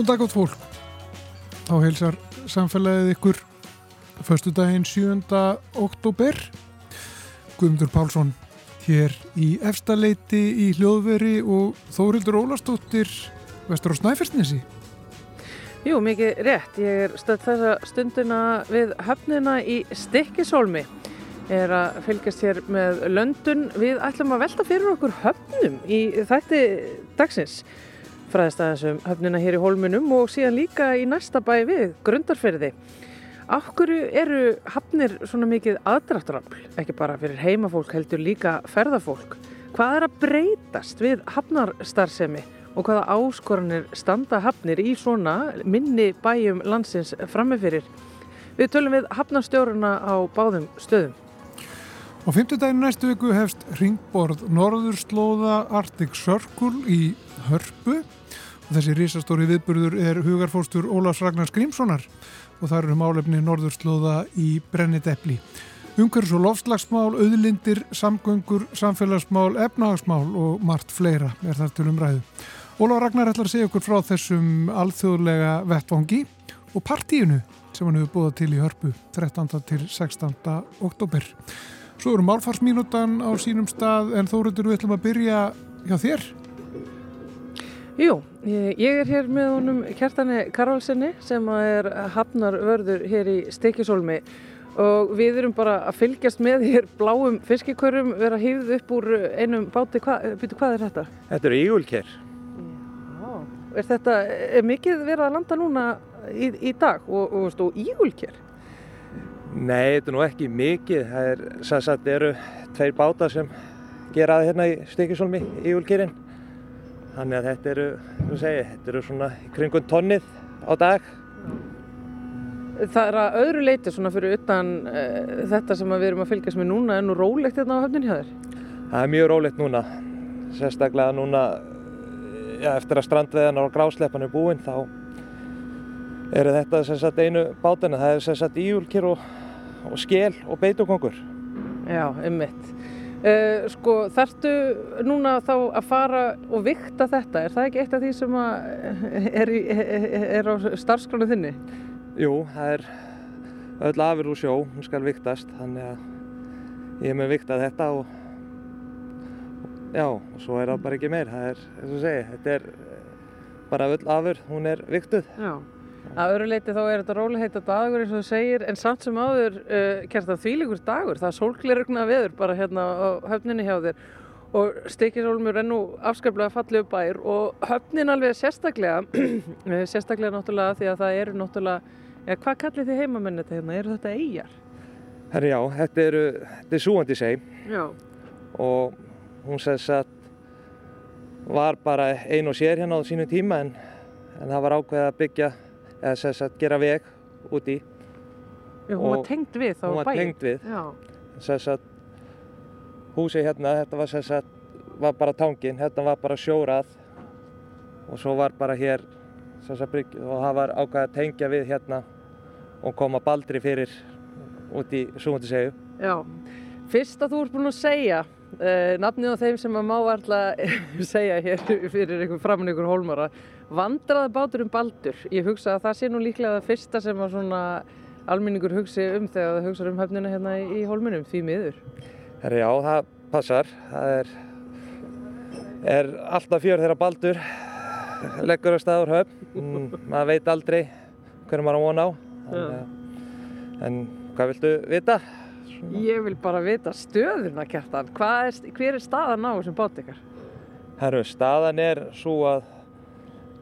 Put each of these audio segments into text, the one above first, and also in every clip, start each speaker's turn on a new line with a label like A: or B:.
A: Góð dag átt fólk. Þá heilsar samfélagið ykkur förstu daginn 7. oktober. Guðmundur Pálsson hér í efstaleiti í hljóðveri og Þórildur Ólastóttir vestur á Snæfellsnesi.
B: Jú, mikið rétt. Ég er stödd þessa stundina við höfnina í Stikkisólmi. Ég er að fylgjast hér með löndun. Við ætlum að velta fyrir okkur höfnum í þætti dagsins. Fræðist aðeins um höfnina hér í Hólmunum og síðan líka í næsta bæ við, Grundarferði. Akkur eru hafnir svona mikið aðdráttarafl, ekki bara fyrir heimafólk heldur líka ferðafólk. Hvað er að breytast við hafnarstarfsemi og hvaða áskoranir standa hafnir í svona minni bæjum landsins frammefyrir? Við tölum við hafnarstjóruna á báðum stöðum.
A: Á fymtudaginu næstu viku hefst ringborð Norðurslóða Arctic Circle í Hörpu og þessi risastóri viðburður er hugarfóstur Ólafs Ragnars Grímssonar og það eru málefni Norðurslóða í Brennidepli. Umhverfs og lofslagsmál, auðlindir, samgöngur, samfélagsmál, efnahagsmál og margt fleira er þar til umræðu. Ólaf Ragnar ætlar að segja okkur frá þessum alþjóðlega vettvangi og partíinu sem hann hefur búið til í Hörpu 13. til 16. oktober. Svo eru málfarsmínútan á sínum stað en þóruður við ætlum að byrja hjá þér.
B: Jú, ég er hér með honum Kjartani Karvalsenni sem er hafnarvörður hér í Stekisólmi og við erum bara að fylgjast með hér bláum fiskikörrum vera hýðið upp úr einum báti. Hva, byrju, hvað er þetta?
C: Þetta eru ígulker.
B: Já, er þetta, er mikið verið að landa núna í, í dag og, og, og ígulker?
C: Nei, þetta er nú ekki mikið. Það er, sagt, eru tveir bátar sem gera það hérna í Stekisólmi, ígulkerinn. Þannig að þetta eru, segi, þetta eru svona kringun tonnið á dag.
B: Það er að öðru leiti svona fyrir utan uh, þetta sem við erum að fylgjast með núna er nú rólegt hérna á höfnin hjá þér?
C: Það er mjög rólegt núna. Sérstaklega núna ja, eftir að strandveðanar og grásleppan er búinn þá eru þetta sagt, einu bátana. Það er sérstaklega íjúlkir og, og skél og beitukongur.
B: Já, ummitt. Uh, sko þarftu núna þá að fara og vikta þetta, er það ekki eitt af því sem er, í, er á starfskránu þinni?
C: Jú, það er öll afur úr sjó, hún skal viktast, þannig að ég hef með viktað þetta og já, og svo er það bara ekki meir, það er, eins og segi, þetta er bara öll afur, hún er viktuð.
B: Já. Að öru leiti þá er þetta róliheita dagur eins og þú segir en samt sem áður uh, kert að þvílegur dagur, það er sólglerugna veður bara hérna á höfninni hjá þér. Og Stikisólmur er nú afskaplega fallið bær og höfnin alveg sérstaklega sérstaklega náttúrulega því að það eru náttúrulega, ja, hvað kallir þið heimamenn þetta hérna, eru þetta eigjar?
C: Herri já, þetta eru, þetta er súandi seg og hún segðs að var bara ein og sér hérna á sínu tíma en, en það var ákveð að byggja eða sem sagt gera veg út í.
B: Já, hún var tengd við þá
C: hún var
B: bæinn.
C: tengd við. Sem sagt húsið hérna, þetta var sem sagt var bara tangin, þetta var bara sjórað. Og svo var bara hér sem sagt bryggj og það var ákveð að tengja við hérna og koma baldri fyrir út í Súmundisegu
B: já. Fyrst að þú ert búin að segja uh, nafnið á þeim sem að má alltaf segja hér fyrir ykkur framin ykkur hólmara vandraði bátur um baldur. Ég hugsa að það sé nú líklega það fyrsta sem að svona alminningur hugsi um þegar það hugsa um höfnina hérna í, í hólmunum, því miður.
C: Herri já, það passar það er, er alltaf fjör þegar baldur leggur á staður höfn mm, maður veit aldrei hvernig maður á von á en, en hvað viltu vita? Svona.
B: Ég vil bara vita stöðuna, Kjartan. Er, hver er staðan á þessum bát ykkar?
C: Herru, staðan er svo að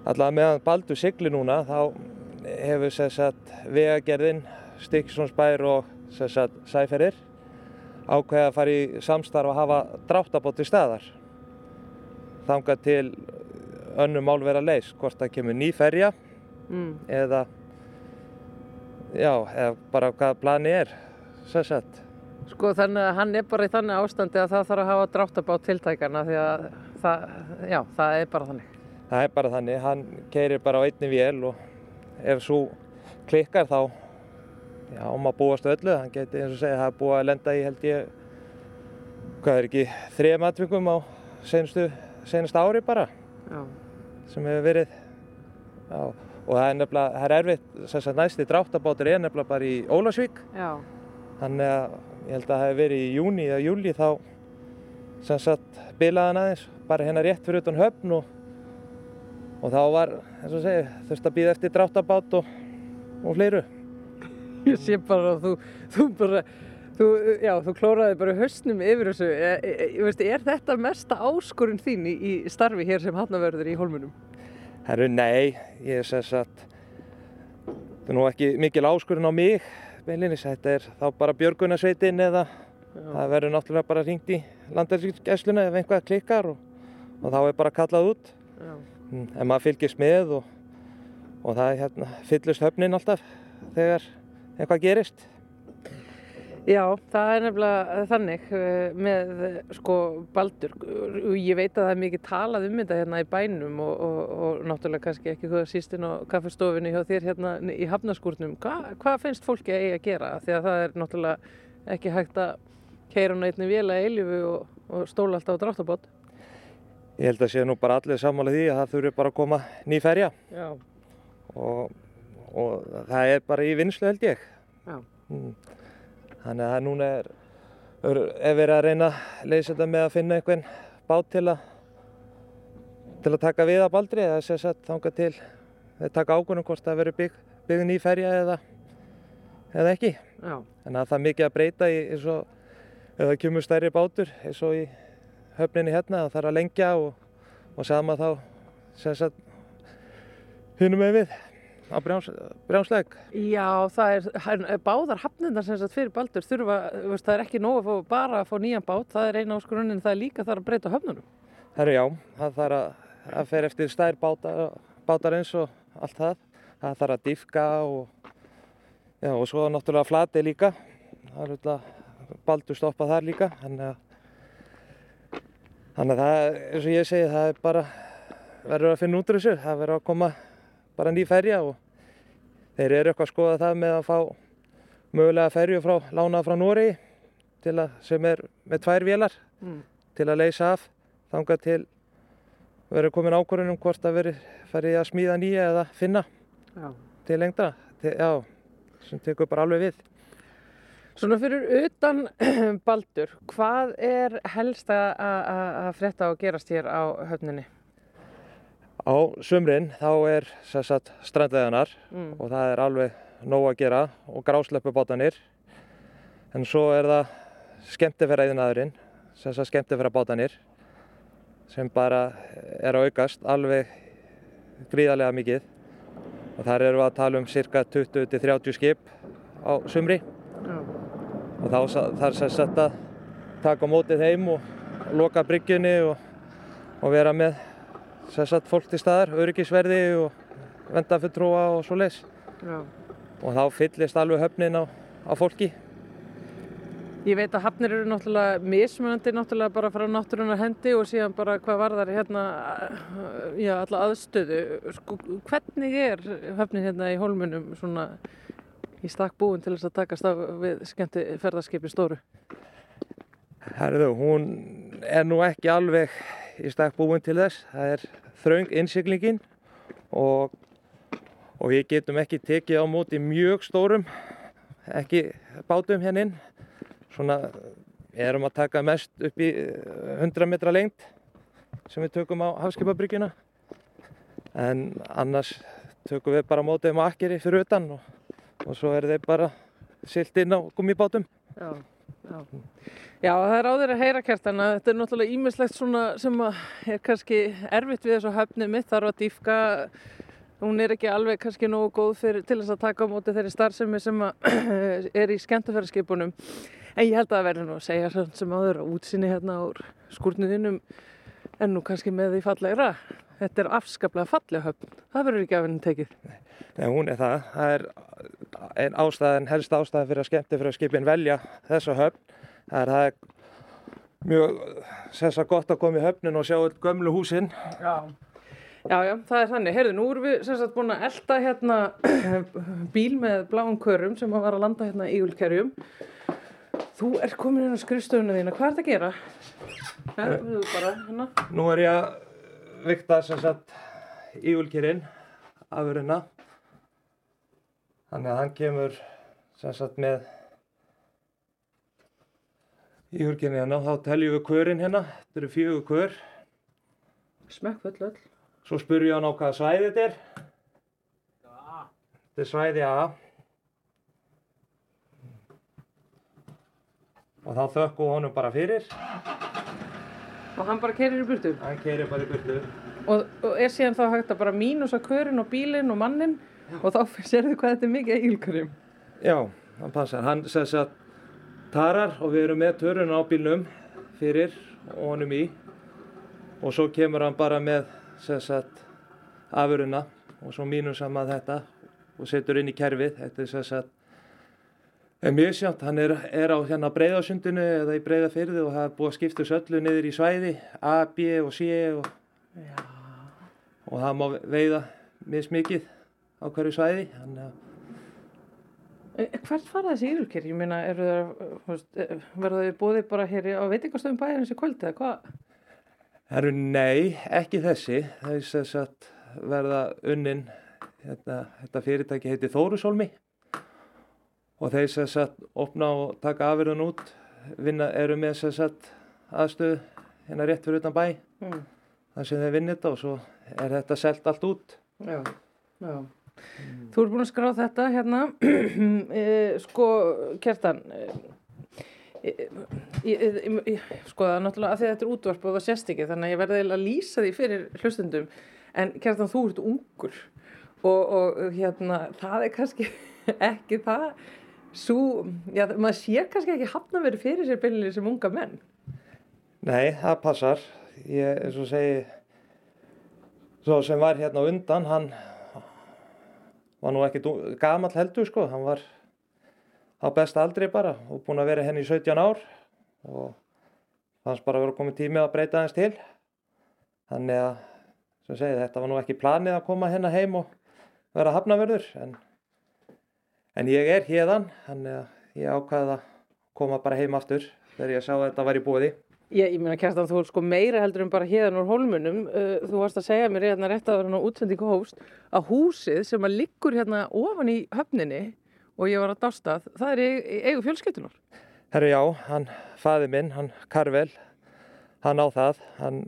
C: allavega meðan baldur sigli núna þá hefur sagt, vegagerðin, Stíksonsbær og sagt, Sæferir ákveða að fara í samstarf að hafa dráttabót í staðar þangað til önnum mál vera leys, hvort það kemur ný ferja
B: mm.
C: eða já, eða bara hvað plani er sagt.
B: Sko þannig að hann er bara í þannig ástandi að það þarf að hafa dráttabát tiltækana því að það, já, það er bara þannig.
C: Það er bara þannig, hann keirir bara á einni vél og ef svo klikkar þá já, um að búast öllu, hann geti eins og segja það er búið að lenda í held ég hvað er ekki, þrejum atvingum á senustu, senustu ári bara
B: Já.
C: sem hefur verið Já, og það er nefnilega, það er erfitt, sem sagt næsti dráttabátur er nefnilega bara í Ólasvík.
B: Já,
C: Þannig að ég held að það hefði verið í júni eða júli þá sem sagt bilaðan aðeins, bara hérna rétt fyrir utan höfn og, og þá var, eins og segi, þurfti að býða eftir dráttabát og, og fleiru.
B: ég sé bara að þú, þú bara, þú, já, þú klóraði bara hausnum yfir þessu. E, e, e, veist, er þetta mesta áskorun þín í, í starfi hér sem hafnaverður í Hólmunum?
C: Herru, nei, ég sem sagt, það er nú ekki mikil áskurinn á mig, beinlinis, þetta er þá bara björgunarsveitin eða það verður náttúrulega bara hringt í landarsgæsluna ef einhvað klikkar og, og þá er bara kallað út.
B: Já.
C: Mm, En maður fylgist með og, og það hérna, fyllist höfnin alltaf þegar eitthvað gerist.
B: Já, það er nefnilega þannig eh, með sko Baldur. Ég veit að það er mikið talað um þetta hérna í bænum og, og, og náttúrulega kannski ekki hvað sístinn á kaffestofinu hjá þér hérna í hafnaskúrnum. Hva, hvað finnst fólki að eiga að gera? Að það er náttúrulega ekki hægt að keira hún einni vila eilifu og, og stóla alltaf á dráttabót.
C: Ég held að sé nú bara allir sammála því að það þurfi bara að koma ný ferja og, og það er bara í vinslu held ég. Mm. Þannig að núna er, er, er verið að reyna að leysa þetta með að finna einhvern bát til að, til að taka við af baldri eða sem sagt þanga til að taka ákvörðum hvort það verður bygg, byggð ný ferja eða, eða ekki.
B: já.
C: Að það er mikið að breyta í eins og ef það kemur stærri bátur eins og í höfninni hérna það þarf að lengja og, og sama þá hinum með við á brjáns, brjánsleg.
B: Já, það er, hann- báðar hafnindar sem sagt fyrir Baldur þurfa, veist, það er ekki nóg að fá, bara að fá nýjan bát, það er eina áskorunnin, það er líka þarf að breyta höfnunum.
C: Herru já, það þarf að, að fer eftir stær bátar, bátar eins og allt það. Það þarf að dýfka og, já, og svo náttúrulega flati líka. Það er auðvitað baldur stoppað þar líka. Þannig að, þannig að það, eins og ég segi, það er bara, verður að finna út úr þessu. Það verður að koma bara ný ferja og þeir eru eitthvað að skoða það með að fá mögulega ferju frá, lánað frá að, sem er með tvær vélar
B: Mm.
C: til að leysa af þangað til verður komin ákvörðun um hvort að verður farið að smíða nýja eða finna
B: Já.
C: til lengdra. Til, já, sem tekur bara alveg við.
B: Svona fyrir utan Baldur, hvað er helst að, frétta og gerast hér á höfninni?
C: Á sumrin þá er sagt strandveðanar
B: Mm.
C: og það er alveg nóg að gera og grásleppubátanir. En svo er það skemmtifæraðinaðurinn, sem sagt skemmtifærabátanir sem bara er að aukast alveg gríðarlega mikið. Og þar erum við að tala um cirka 20-30 skip á sumri. Og þá þarf sem sagt að taka mótið heim og loka bryggjunni og, og vera með sem sagt fólk til staðar, öryggisverði og vendafulltrúa og svo leis
B: Já.
C: og þá fyllist alveg höfnin á, á fólki.
B: Ég veit að hafnir eru náttúrulega mismunandi náttúrulega bara frá náttúrunar hendi og síðan bara hvað varðar hérna, uh, já, alla aðstöðu. Sko, hvernig er höfnin hérna í hólmunum svona í stakk búin til þess að takast á við skemmti ferðarskipi stóru?
C: Herðu, hún er nú ekki alveg í stakk búin til þess. Það er þröng innsiklingin og, og við getum ekki tekið á móti mjög stórum, ekki bátum inn. Svona erum að taka mest upp í eh, 100 metra lengt sem við tökum á hafskipabryggjuna. En annars tökum við bara mótið um akkeri fyrir utan og, og svo er þeir bara silt inn á gummibátum.
B: Já, já. Já, það er á þeirra að heyra kjartan að þetta er náttúrulega ímislegt svona sem er kannski erfitt við þessu höfni mitt þarf að dýfka hún er ekki alveg kannski nógu góð fyrir, til þess að taka á móti þeirri starfsemi sem er í skemmtafæraskipunum en ég held að það verður nú að segja sem áður að útsinni hérna úr skúrnuðinum en nú kannski með því fallegra þetta er afskaplega falleg höfn það verður ekki af henni tekið
C: Nei, hún er það. Það er einn ástæðan, helst ástæðan fyrir að skemmti fyrir að skipin velja þessa höfn. Það er, það er mjög sessa gott að koma í höfnin og sjá öll gömlu húsin.
B: Já. Já, já, það er þannig. Heyrðu, nú erum við sagt búin að elda hérna bíl með bláum körum sem var að landa hérna í Úlkerjum. Þú ert komin inn á skrifstofuna þína. Hvað ert að gera? Þú bara, hérna.
C: Nú er ég að vikta sem sagt ígulkirinn afurina. Þannig að hann kemur sem sagt með í hurginni hérna, þá teljum við kvörin hérna, þetta eru fjögur kvör.
B: Smekk full öll.
C: Svo spurjum ég hann á hvaða svæði þetta er. Þetta er svæði A. Og þá þökkum við honum bara fyrir.
B: Og hann bara keirir í burtu.
C: Hann keirir bara í burtu.
B: Og, og er síðan þá hægt að bara mínusa körin og bílinn og mannin og þá sérðu hvað þetta er mikið ílkurum.
C: Já, hann passar. Hann sess að tarar og við erum með törun á bílnum fyrir og honum í. Og svo kemur hann bara með sess að afuruna og svo mínusam að þetta og setur inn í kerfið. Þetta er sess að er mjög sjátt. Hann er, er á hérna breyðasundinu eða í breyðafyrði og það er búið að skipta söllu niður í svæði A, B og C og, og það má veiða mismikið á hverju svæði. Þannig að
B: Hvert fara þessi ílkur? Ég meina, verða þau búið bara hér á veitingastöðum bæjarins í kvöld eða hvað?
C: Herru, nei, ekki þessi. Það er þess að verða unnin, þetta, þetta fyrirtæki heiti Þórusólmi og þeir þess að opna og taka afurðun út, vinna, eru með þess að aðstöðu hérna rétt fyrir utan bæ,
B: Mm.
C: þar sem þeir vinna þetta og svo er þetta selt allt út.
B: Já, já. Þú ert búin að skrá þetta hérna, e, sko, Kjartan, e, e, sko það er náttúrulega að því að þetta er útvarp og það sést ekki, þannig að ég verði að lýsa því fyrir hlustundum, en Kjartan, þú ert ungur og, og hérna, það er kannski ekki það, svo, já, maður sér kannski ekki hafna verið fyrir sér byrjulega sem unga menn.
C: Nei, það passar. Ég, eins og segi, svo sem var hérna undan, hann var nú ekkit ung- gamall heldur sko, hann var á besta aldri bara og búinn að vera henni í 17 ár og fannst bara vera komið tími að breyta aðeins til. Þannig að, sem segi, þetta var nú ekki planið að koma hérna heim og vera hafnaverður, en, en ég er hérðan, þannig að ég ákvaði að koma bara heim aftur þegar ég sá að þetta var í búiði.
B: Ég, ég meina Kjartan, þú ert sko meira heldur en bara hérðan úr hólmunum. Uh, þú varst að segja mér hérna rétt að vera ná útsendingu hófst að húsið sem að liggur hérna ofan í höfninni og ég var að dásta, það er eigu fjölskyttunar.
C: Herru já, hann, faði minn, hann Karvel, hann á það, hann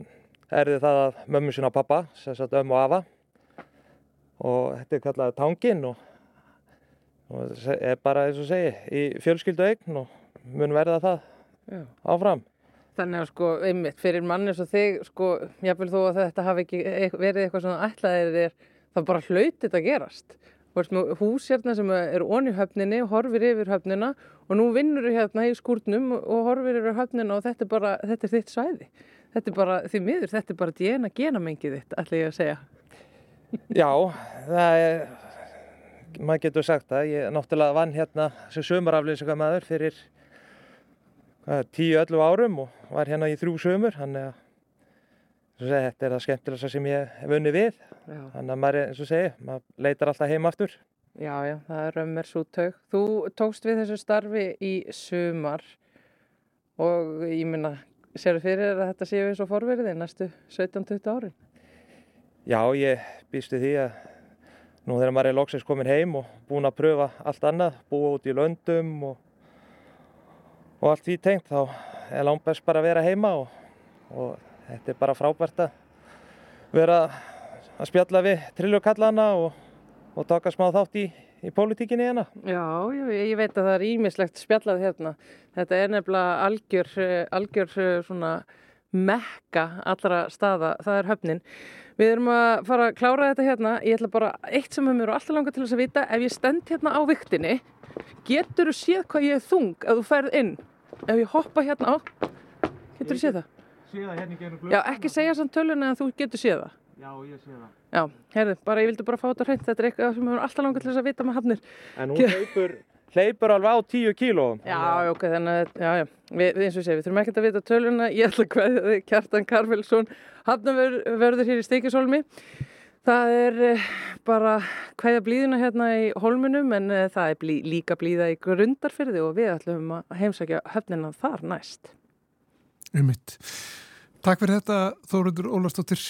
C: erði það að mömmu sinna og pappa, sem sagt ömmu og afa og þetta er kallað tangin og, og er bara eins og segi í fjölskyldu eign og mun verða það
B: Já.
C: áfram.
B: Þannig að sko, einmitt, fyrir mann eins og þig, sko, jáfnvel þó að þetta hafi ekki eit- verið eitthvað svona ætlaðir þér, þá bara hlaut þetta að gerast. Þú hús hérna sem er onni höfninni, horfir yfir höfnina og nú vinnur þú hérna í skúrnum og horfir yfir höfnina og þetta er bara, þetta er þitt svæði. Þetta er bara, því miður, þetta er bara djena genamengið þitt, ætla ég að segja.
C: Já, það er, maður getur sagt það, ég náttúrulega vann hérna sem sömaraflýsingamæður fyrir hvað, 10-11 árum og var hérna í þrjú sömur, þannig að þetta er það skemmtilegsta sem ég hef unni við,
B: Já.
C: þannig að maður, eins og segi, maður leitar alltaf heim aftur.
B: Já, já, það er raumir svo taug. Þú tókst við þessu starfi í sumar og ég minna, sérðu fyrir að þetta séu eins og forverið næstu 17-20 árin?
C: Já, ég býst við því að nú þegar maður er loksins komin heim og búinn að pröfa allt annað, búa út í löndum og, og allt því tengt, þá er langt best bara að vera heima og, og þetta er bara frábært að vera að spjalla við trillukallana og, og taka smá þátt í, í pólitíkinni hérna.
B: Já, ég, ég veit að það er ímislegt spjallað hérna. Þetta er nefnilega algjör, eh, algjör eh, svona mekka allra staða, það er höfnin. Við erum að fara að klára þetta hérna. Ég ætla bara, eitt sem mér er alltaf langar til þess að vita, ef ég stend hérna á viktinni, getur þú séð hvað ég er þung ef þú ferð inn? Ef ég hoppa hérna á, getur þú séð það?
C: Síðan hérna í genum
B: Já, ekki segja samt töluna en þú getur séð það.
C: Já, ég sé það.
B: Já, herðu, bara ég vildi bara fá þetta hreint, þetta er eitthvað sem mér er alltaf langar til þess að vita með hafnir.
C: En hún hleypur, alveg á 10 kílóum.
B: Já, ok, þannig að, já, já, við, við eins og segi, við þurfum ekkert að vita töluna, ég ætla að kveðja þig, Kjartan Karfelsson, hafnavörður hér í Steikisholmi. Það er eh, bara kveðja blíðuna hérna í holmunum, en eh, það er blí, líka blíða í grundarfyrði og við ætlum að heimsækja höfnina þar næst.
A: Einmitt. Takk fyrir þetta Þórundur Ólastóttir.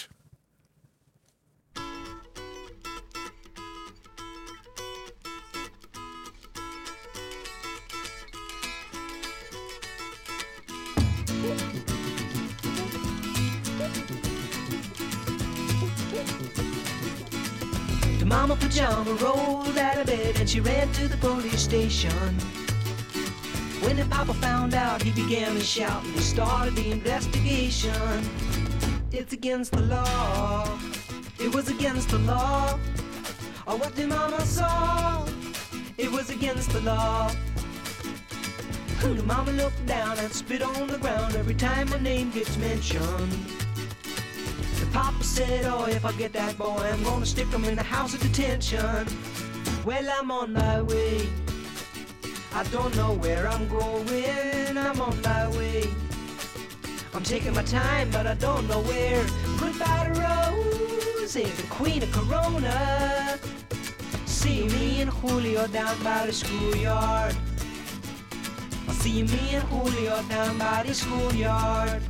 D: Mama pajama rolled out of bed and she ran to the police station. When the papa found out, he began to shout and he started the investigation. It's against the law. It was against the law. Or what the mama saw. It was against the law. The mama looked down and spit on the ground every time my name gets mentioned. Papa said, oh, if I get that boy, I'm gonna stick him in the house of detention. Well, I'm on my way. I don't know where I'm going, I'm on my way. I'm taking my time, but I don't know where. Goodbye to Rose, the queen of Corona. See me and Julio down by the schoolyard. See me and Julio down by the schoolyard.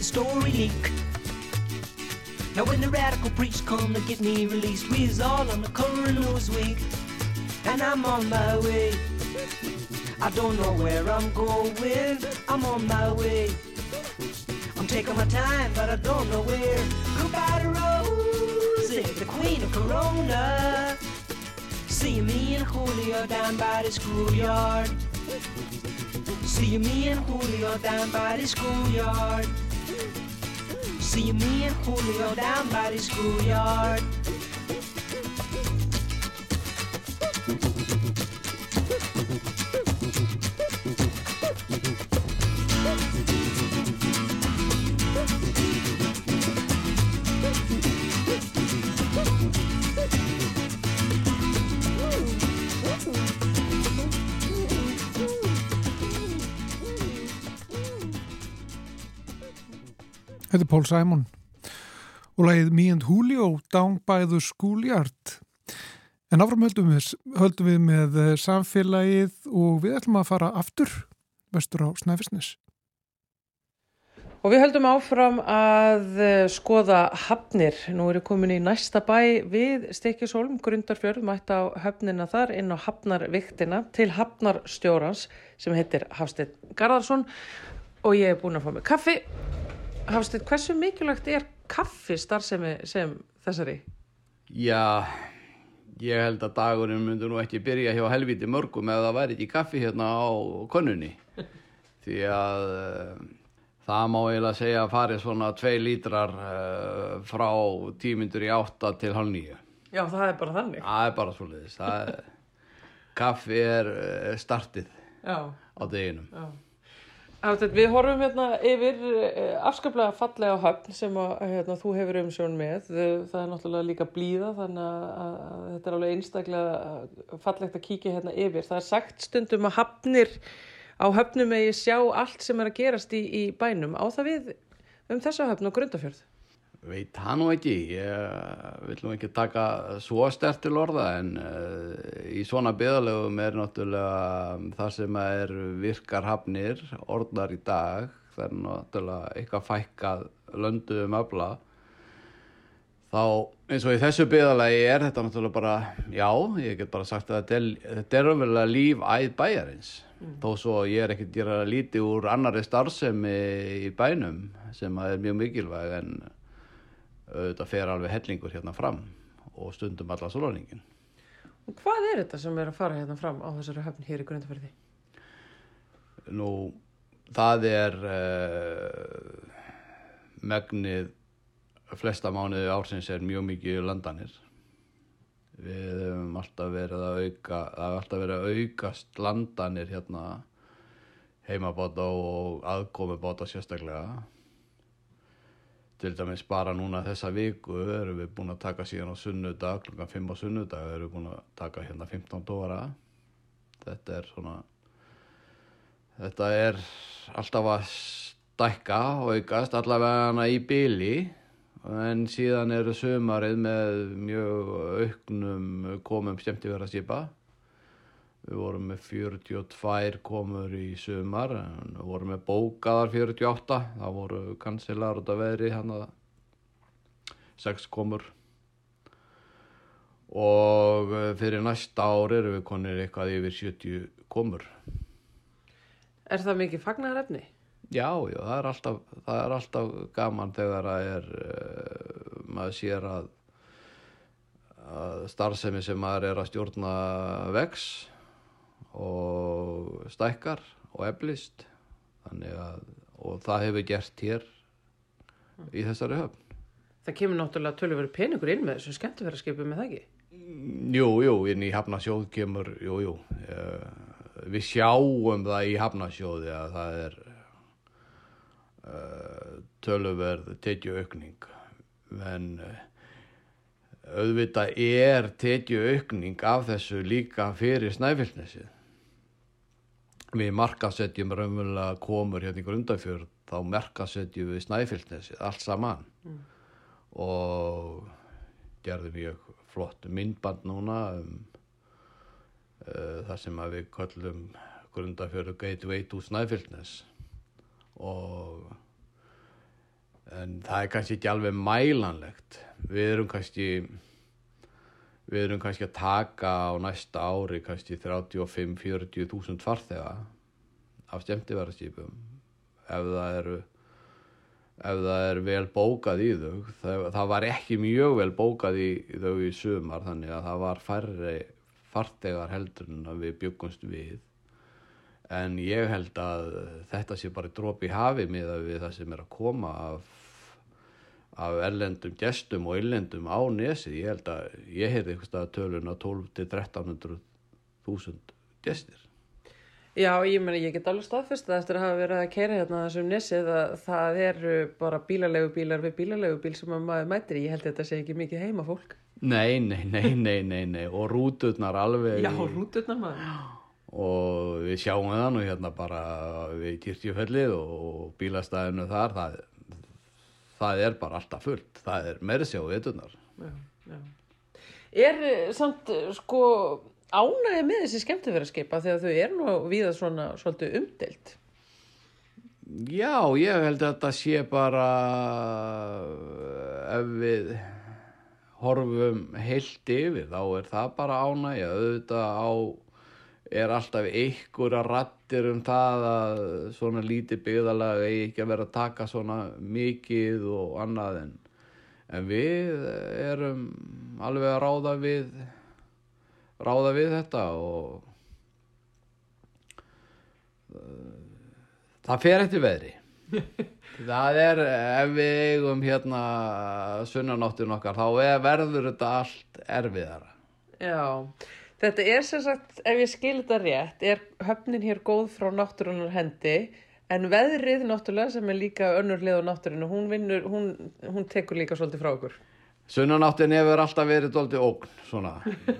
D: The story leak. Now when the radical preach come to get me released, we's all on the current news week, and I'm on my way. I don't know where I'm going, I'm on my way. I'm taking my time, but I don't know where. Goodbye to Rosie, the queen of Corona. See me and Julio down by the schoolyard. See me and Julio down by the schoolyard. See me and Julio down by the schoolyard.
A: Þetta er Paul Simon og lagið Me and Julio Down by the Schoolyard en áfram höldum við, höldum við með eh, samfélagið og við ætlum að fara aftur vestur á Snæfisnes
B: Og við höldum áfram að eh, skoða hafnir. Nú erum komin í næsta bæ við Stekjusholm, Grundarfjörð, mætt á höfnina þar inn á hafnarviktina til hafnarstjórans sem heitir Hafsteinn Garðarsson og ég er búin að fá mig kaffi. Hafsteinn, hversu mikilvægt er kaffi starfsemi sem þessari?
E: Já, ég held að dagurinn myndi nú ekki byrja hjá helviti mörgum ef það væri ekki kaffi hérna á konunni. Því að uh, það má eiginlega segja að fari svona tvei lítrar uh, frá tímyndur í átta til hálf nýju.
B: Já, það er bara þannig.
E: Það er bara er, kaffi er uh, startið
B: Já,
E: á deginum.
B: já. Við horfum hérna yfir eh, afskaplega fallega höfn sem að, hérna, þú hefur umsjón með. Það er náttúrulega líka blíða þannig að, þetta er alveg einstaklega fallegt að kíkja hérna yfir. Það er sagt stundum að hafnir á höfnum eigi sjá allt sem er að gerast í, í bænum. Á það við um þessa höfn og grundafjörð?
E: Veit það nú ekki, ég vil nú ekki taka svo stert til orða en uh, í svona byðalögum er náttúrulega það sem er virkar hafnir, orðnar í dag, það er náttúrulega eitthvað fækkað lönduðum öfla. Þá eins og í þessu byðalagi er þetta náttúrulega bara, já, ég get bara sagt að þetta er, er öfverulega líf æð bæjarins. Þó svo ég er ekkert gera lítið úr annari starfsemi í bænum sem að er mjög mikilvæg en auðvitað fer alveg hellingur hérna fram og stundum alla sóláningin.
B: Og hvað er þetta sem er að fara hérna fram á þessari höfn hér í grundafjörði?
E: Nú, það er uh, megnið flesta mánuði ársins er mjög mikið landanir. Við hefum alltaf verið að auka, það hefur alltaf verið að aukast landanir hérna heimabáta og aðkomubáta sérstaklega. Til dæmis bara núna þessa viku erum við búin að taka síðan á sunnudag, klukkan 5 á sunnudag erum við búin að taka hérna 15 dóra. Þetta er svona, þetta er alltaf að stækka og aukast allavega hana í byli en síðan eru sömarið með mjög auknum komum skemmtifæra skipa við vorum með 42 komur í sumar við vorum með bókaðar 48 það voru kansilar út af veðri hann að 6 komur. Og eh, fyrir næsta ári erum við konir eitthvað yfir 70 komur.
B: Er það mikið fagnarefni?
E: Já, já, það er alltaf, það er alltaf gaman þegar það er, uh, maður sér að, að starfsemi sem maður er að stjórna vex og stækkar og eflist. Þannig að, og það hefur gert hér í þessari höfn.
B: Það kemur náttúrulega tölurveru peningur inn með þessu skemmtifæraskipum með það ekki?
E: Jú, jú, inn í Hafnasjóð kemur, jú, jú, uh, við sjáum það í Hafnasjóði að það er uh, töluverð tekju aukning en uh, auðvitað er tekju aukning af þessu líka fyrir snæfellnesið við markasetjum raunverulega komur hérna í grundafjörð þá markasetjum við snæfellnesið allt saman. Og gerðum mjög flott myndband núna um uh, þar sem að við köllum grundafjörðu Gateway to Snæfellsnes. Og en það er kannski ekki alveg mælanlegt. Við erum kannski við erum kannski að taka á næsta ári kannski 35-40 þúsund farþega af stemtiverðarskipum ef það eru ef það er vel bókað í þau það, það var ekki mjög vel bókað í þau í sumar þannig að það var færri fartegar heldur en við byggumst við. En ég held að þetta sé bara dróp í hafi með að við það sem er að koma af, af erlendum gestum og illendum á nesið ég held að ég heyrði eitthvað tölun að 12 til 1300 þúsund gestir
B: Já, ég meni, ég get alveg staðfest að eftir að hafa verið að keira hérna þessum nesið að það eru bara bílalegu bílar við bílalegu bíl sem að maður mætir. Ég held að þetta sé ekki mikið heima fólk.
E: Nei, nei, nei, nei, nei, nei og rúturnar alveg
B: Já, rúturnar maður.
E: og við sjáum það nú hérna bara við kirkjufellið og bílastæðinu þar það, það er bara alltaf fullt það er meiri sjá veitunar
B: Já, já. Er eh, samt, eh, sko, ánægja með þessi skemmtifæraskipa þegar þau eru nú víða svona svolítið umdelt?
E: Já, ég held að þetta sé bara ef við horfum heilt yfir þá er það bara ánægja auðvitað á er alltaf einhverja rattir um það að svona lítið byggðalega eigi ekki að vera að taka svona mikið og annað en, en við erum alveg að ráða við ráða við þetta og uh, það fer eftir veðri. Það er ef við eigum hérna sunnanóttin okkar þá er, verður þetta allt erfiðara.
B: Já, þetta er sem sagt, ef ég skil þetta rétt, er höfnin hér góð frá náttúrunar hendi, en veðrið náttúrulega sem er líka önnurlið á náttúrunu, hún vinnur, hún, hún tekur líka svolítið frá okkur.
E: Sunnanáttin hefur alltaf verið doldið ógn svona.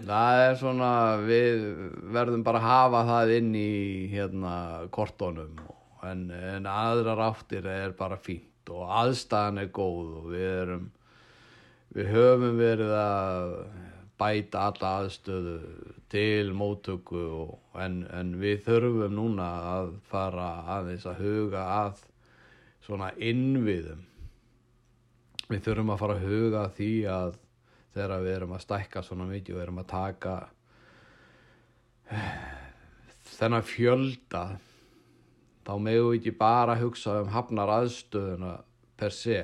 E: það er svona við verðum bara að hafa það inn í hérna kortónum en, en aðrar áttir er bara fínt og aðstæðan er góð og við erum við höfum verið að bæta alla aðstöðu til móttöku og, en, en við þurfum núna að fara aðeins að huga að svona innviðum. Við þurfum að fara að huga að því að þegar við erum að stækka svona mikið og erum að taka þennan fjölda þá við ekki bara hugsa um hafnar aðstöðuna per se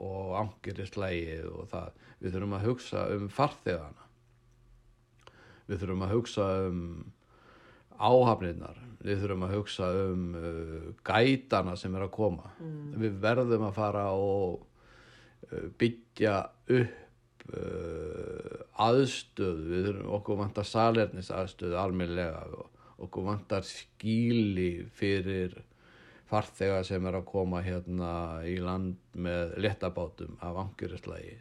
E: og angirislægið og það. Við þurfum að hugsa um farþegana við þurfum að hugsa um áhafnirnar. Við þurfum að hugsa um uh, gætana sem er að koma. Við verðum að fara og uh, byggja upp uh, aðstöð við þurfum okkur vantar salernis aðstöð almennilega og okkur vantar skíli fyrir farþega sem er að koma hérna í land með letabátum af angjurislægi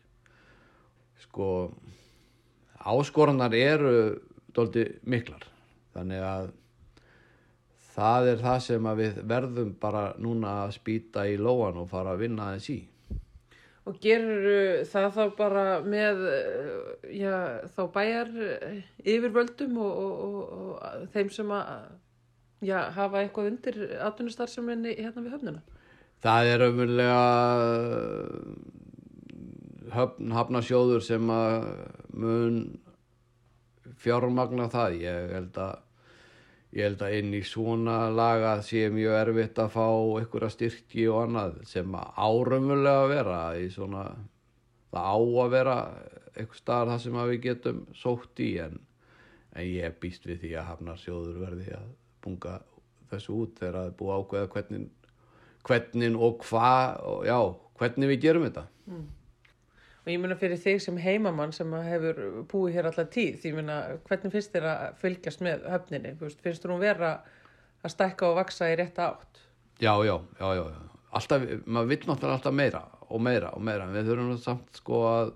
E: sko áskoranar eru doldi miklar þannig að það er það sem við verðum bara núna að spýta í lóan og fara að vinna aðeins í
B: Og gerur það þá bara með eh, já, þá bæjar eh, yfirvöldum og, og, og, og þeim sem að já, hafa eitthvað undir atvinnustarfseminni hérna við höfnuna?
E: Það er umverulega höfn, hafnasjóður sem að mun fjármagna það. Ég held að, ég held að inn í svona laga sé mjög erfitt að fá einhverja styrki og annað sem árumverulega að vera svona, það á að vera einhver staðar það sem við getum sótt í en, en ég býst við því að hafnarsjóður verði að bunga þessu út þegar það er búið ákveða hvernig hvernig og hvað, já, hvernig við gerum þetta.
B: Og ég meina fyrir þig sem heimamann sem hefur búið hér allar tíð, ég meina hvernig finnst þér að fylgjast með höfninni? Finnst þú hún vera að stækka og vaksa í rétta átt?
E: Já, já, já, já. Alltaf, maður vill náttúrulega alltaf meira og meira og meira, við þurfum samt sko að,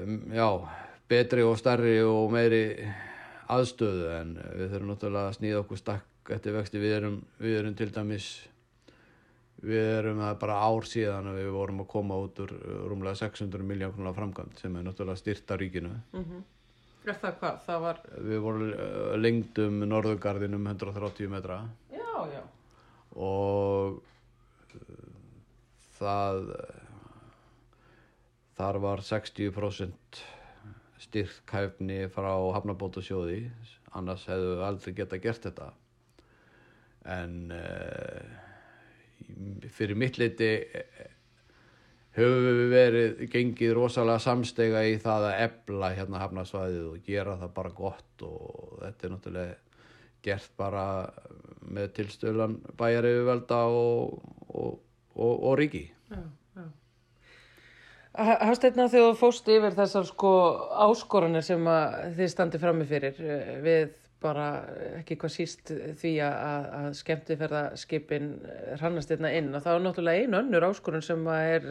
E: um, já, betri og stærri og meiri aðstöðu, en við þurfum náttúrulega að snýða okkur stakk eftir vexti, við erum, við erum til dæmis, við erum það bara ár síðan að við vorum að koma út úr uh, rúmlega 600 miljón krónar framkvæmt sem er náttúrulega styrta ríkinu.
B: Er það hvað? Það var,
E: Við vorum uh, lengd um norðugarðin um 130 metra.
B: já, já.
E: og uh, það þar var 60% styrkhæfni frá hafnabótasjóði annars hefðu við aldrei geta gert þetta en uh, fyrir mitt leiti höfum við verið gengið rosalega samstega í það að ebla hérna hafnasvæðið og gera það bara gott og þetta er náttúrulega gert bara með tilstölan bæjar yfirvelda og, og, og, og ríki.
B: já, já. Hafsteina þegar þú fóst yfir þessar sko áskoranir sem þið standi frammi fyrir eh, við bara ekki hvað síst því að, að skemmtifærðaskipin hrannast einna inn og þá er náttúrulega einu önnur áskorun sem er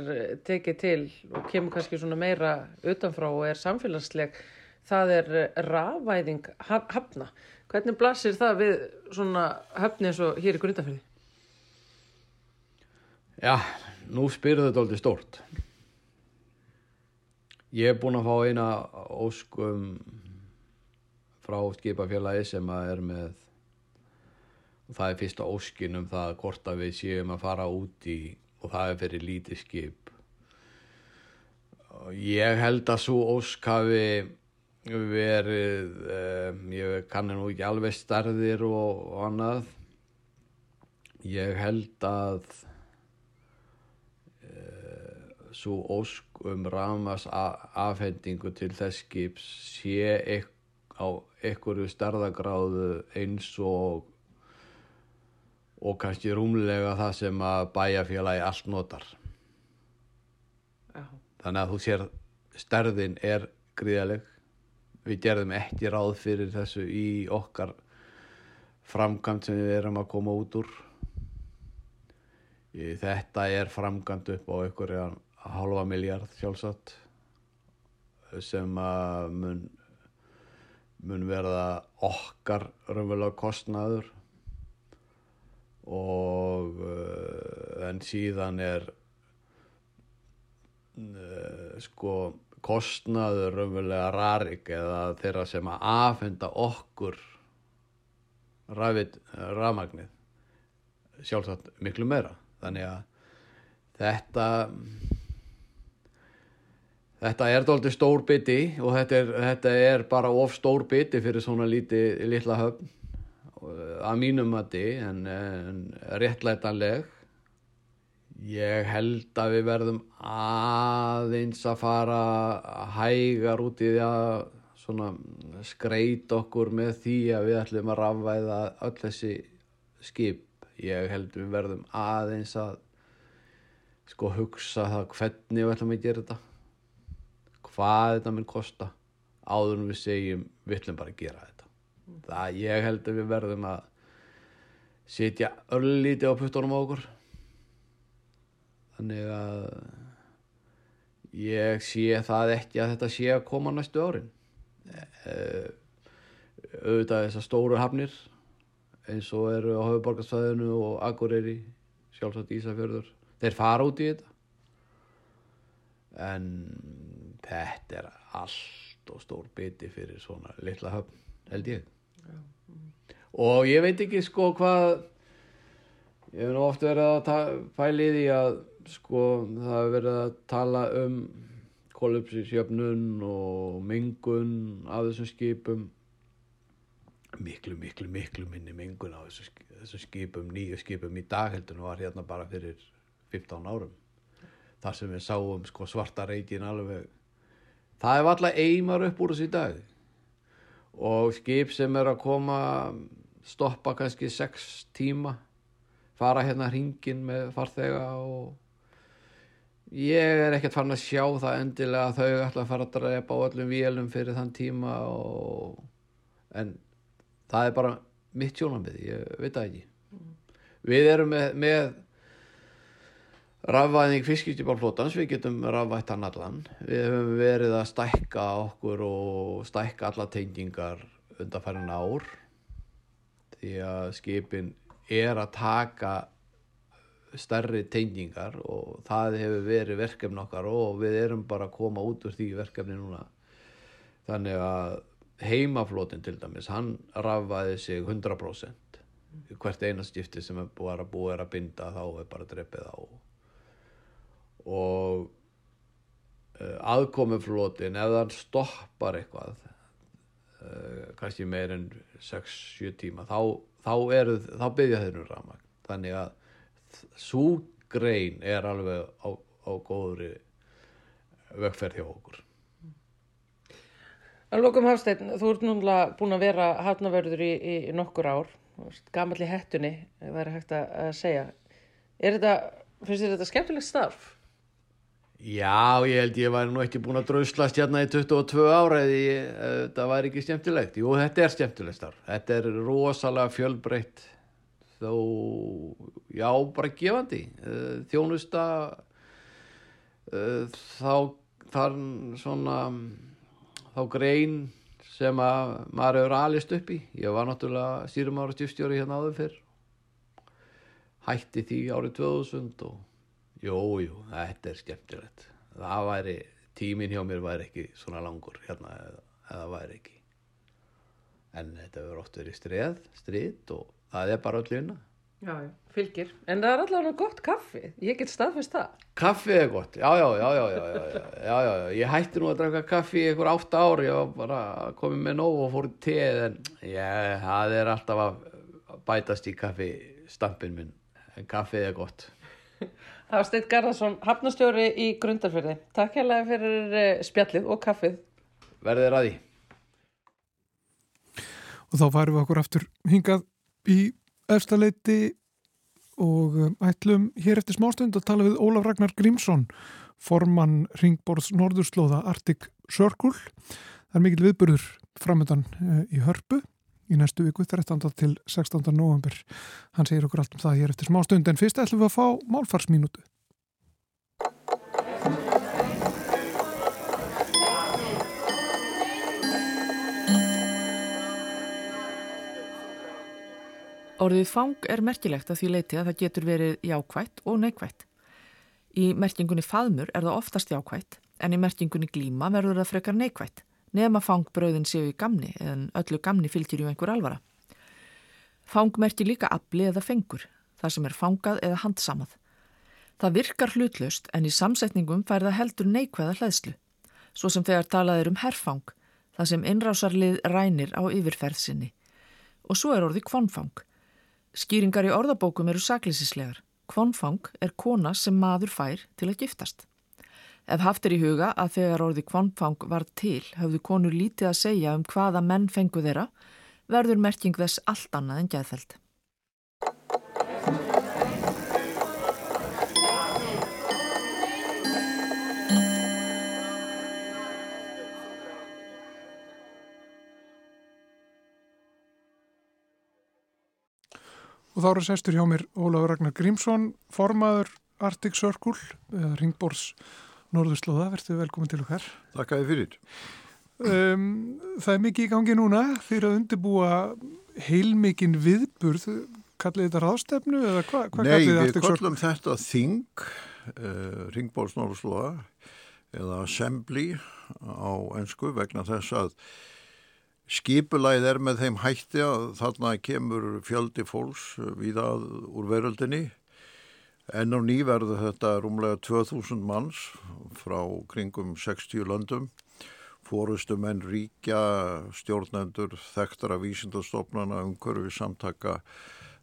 B: tekið til og kemur kannski svona meira utanfrá og er samfélagsleg það er rafvæðing haf- hafna. Hvernig blasir það við svona höfni eins og hér í grundafyrði?
E: Já, nú spyrðu þetta aldrei stórt. Ég er búinn að fá eina óskum frá skipafélagi sem að er með það er fyrsta óskin um það hvort að við séum að fara út í og það er fyrir lítið skip. Ég held að svo ósk hafi verið um, ég kann nú ekki alveg stærðir og, og annað. Ég held að svo ósk um ramas afhendingu til þess skips sé á einhverju stærðagráðu eins og og kannski rúmlega það sem að bæjarfélagi allt notar.
B: Já.
E: þannig að þú sér stærðin er gríðaleg við gerðum ekki ráð fyrir þessu í okkar framkvæmt sem við erum að koma út úr. Þetta er framkvæmt upp á einhverja halva miljard sjálfsagt sem að mun mun verða okkar raunverulega kostnaður. Og uh, en síðan er uh, sko kostnaður raunverulega rarik eða þeirra sem að afhenda okkur rafmagnið sjálfsagt miklu meira. Þannig að þetta þetta er dálítið stór biti og þetta er, þetta er bara of stór biti fyrir svona líti, litla höfn að mínum mati en, en réttlætanleg. Ég held að við verðum aðeins að fara hægar út í því að svona skreit okkur með því að við ætlum að rafvæða öll þessi skip. Ég held við verðum aðeins að sko hugsa það hvernig við ætlum að gera þetta hvað þetta mun kosta áður en við segjum við ætlum bara að gera þetta. Það ég held að við verðum að sitja örlíti á puttunum á okkur. Þannig að ég sé það ekki að þetta sé að koma næstu árin. Eh, auðvitað þessar stóru hafnir eins og eru á höfuborgarsvæðinu og Akureyri sjálfsagt Ísafjörður þeir fara út í þetta. En þetta er allt og stór biti fyrir svona litla höfn held ég. Og ég veit ekki sko hvað ég hef nú oft verið að í því að sko það hefur verið að tala um kolupsisjöfnun og mengun af þessum skipum. Miklu, miklu, miklu minni mengun á þessum, sk- þessum skipum, nýju skipum. Í dag heldur en var hérna bara fyrir 15 árum þar sem við sáum sko svarta reikin alveg það er alltaf eimar upp úr þessu í dag. Og skip sem er að koma stoppa kannski 6 tíma fara hérna hringin með farþega og ég er ekkert farin að sjá það endilega að þau ætla að fara að drepa á öllum vélum fyrir þann tíma og... en það er bara mitt sjónamið, ég veit það ekki. Við erum með, með rafvæðing fiskistjúparflótans, við getum rafvætt hann allan. Við höfum verið að stækka okkur og stækka alla tengingar undanfærin ár því að skipin er að taka stærri tengingar og það hefur verið verkefni okkar og við erum bara að koma út úr því verkefni núna. Þannig að heimaflótin til dæmis, hann rafvaði sig 100% hvert eina skipti sem er búið að búið að binda þá er bara dreppið á. og uh, aðkomuflótin ef hann stoppar eitthvað uh, kannski meir en 6-7 tíma þá, þá, þá byggja þeir um rafmagn þannig að svo grein er alveg á, á góðri vegferð hjá okkur
B: Að lókum Hafsteinn, þú ert núna búin að vera hafnavörður í, í nokkur ár, gammal í hettunni, það er hægt að segja. Er þetta, finnst þér þetta skemmtilegt starf?
E: Já, ég held ég væri nú ekki búin að drauslast hérna í 22 ára eða ef þetta væri ekki skemmtilegt. Jú, þetta er skemmtilegt starf. Þetta er rosalega fjölbreytt þó, já, bara gefandi. Eh, Þjónusta, eh, þá, þar svona, þá grein sem að maður hefur alist upp í. Ég var náttúrulega stýrum ára stjúfstjóri hérna áður fyrr. Hætti því árið 2000 og Jú, jú, þetta er skemmtilegt. Það væri, tíminn hjá mér væri ekki svona langur hérna eða, eða væri ekki. En þetta verður oft verið streð, strid og það er bara öll vinna.
B: Já, já. Fylgir. En það er allavega gott kaffi. Ég get staðfest það.
E: Kaffið er gott, já, já, já, já, já, já, já, já, já, já. Ég hætti nú að draka kaffi í einhver átta ár, ég var bara komið með nóg og fór í teð, en já, það er alltaf að bætast í kaffi stampin minn, en kaffið er gott.
B: Hafsteinn Garðarsson, hafnastjóri í Grundarfjörði. Takk hérlega fyrir eh, spjallið og kaffið.
E: Verðið er því.
A: og þá færum við okkur aftur hingað í efstaleiti og um, ætlum hér eftir smástund að tala við Ólaf Ragnar Grímsson formann Ringborðs Norðurslóða Arctic Circle það er mikil viðburður framöndan uh, í hörpu í næstu viku 13. til 16. november hann segir okkur allt um það hér eftir smástund en fyrst ætlum við að fá málfarsmínútu
B: Orðið fang er merkilegt að því leiti að það getur verið jákvætt og neikvætt. Í merkingunni faðmur er það oftast jákvætt en í merkingunni glíma verður það frekar neikvætt nema fangbröðin séu í gamni en öllu gamni fylgir ju einhver alvara. Fang merkir líka afli eða fengur, það sem er fangað eða handsamað. Það virkar hlutlaust en í samsetningum fær það heldur neikvæða hlæðslu, svo sem þegar talað er um herfang, það sem innrásarlið rænir á yfirferð sinni. Og svo er orði kvonfang. Skýringar í orðabókum eru saklýsislegar. Kvonfang er kona sem maður fær til að giftast. Ef haft er í huga að þegar orði kvonfang var til höfðu konur lítið að segja um hvaða menn fengu þeirra, verður merking þess allt annað en gæðfæld.
A: og þá eru sestur hjá mér Ólaf Ragnar Grímsson formaður Arctic Circle eða Ringborðs Norðurslóða, verður velkomin til okkar
F: Þakka þið fyrir.
A: um, Það er mikið í gangi núna fyrir að undirbúa heilmikinn viðburð kallið þetta ráðstefnu eða hva, hvað
F: Nei,
A: kallið
F: við
A: Arctic Circle?
F: kollum þetta Þing, uh, Ringbóls Norðurslóða. eða assembly á ennsku vegna þess að Skipulæð er með þeim hætti að þarna kemur fjöldi fólks viðað úr veröldinni. Enn á ný verður þetta rúmlega 2000 manns frá kringum 60 löndum. Fórustu menn ríkja, stjórnendur, þekktara vísindastofnana, umhverfi samtaka,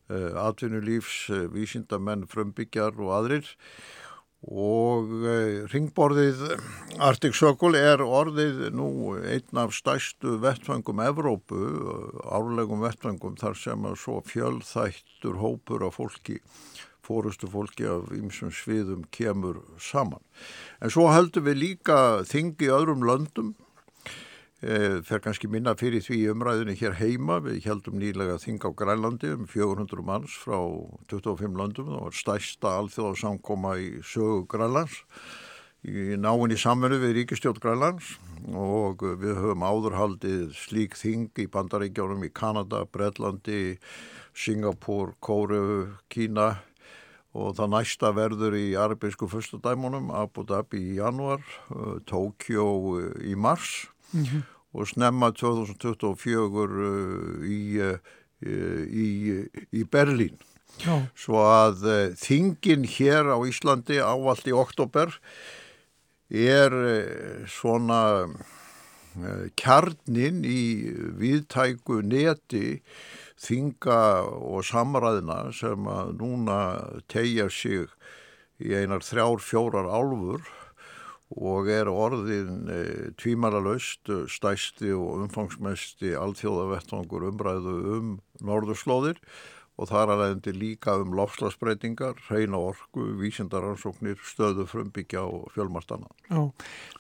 F: uh, atvinnulífs, uh, vísindamenn, frumbyggjar og aðrir og eh, ringborðið Arctic Circle er orðið nú einn af stæstu vettfangum Evrópu, árlegum vettfangum þar sem að svo fjöldþættur hópur af fólki fórustu fólki af ýmsum sviðum kemur saman. En svo heldum við líka þingi öðrum löndum Eh, fer kannski minna fyrir því umræðinu hér heima. Við heldum nýlega þing á Grænlandi um 400 manns frá 25 landum. Það var stæsta alþjóð samkoma í sögu Grænlands í náinn í samverðu við Ríkistjótt Grænlands og við höfum áðurhaldið slík þing í bandaríkjónum í Kanada, Breitlandi, Singapur, Kóru, Kína og það næsta verður í arabísku fyrstadæmunum Abu Dhabi í januar, eh, Tókjó í mars mm -hmm og snemma 2024 uh, í, uh, í, í Berlín. Já. Svo að uh, þingin hér á Íslandi ávallt í oktober er svona kjarnin í viðtæku neti þinga og samræðina sem að núna tegja sig í einar þrjár fjórar álfur og er orðin e, tvímaralaust stæsti og umfangsmesti alþjóðavettvangur umræðu um norðurslóðir og þar alveg líka um lofslagsbreytingar, reyna orku, vísindaransóknir, stöðu frumbyggja og fjölmarstana.
A: Já,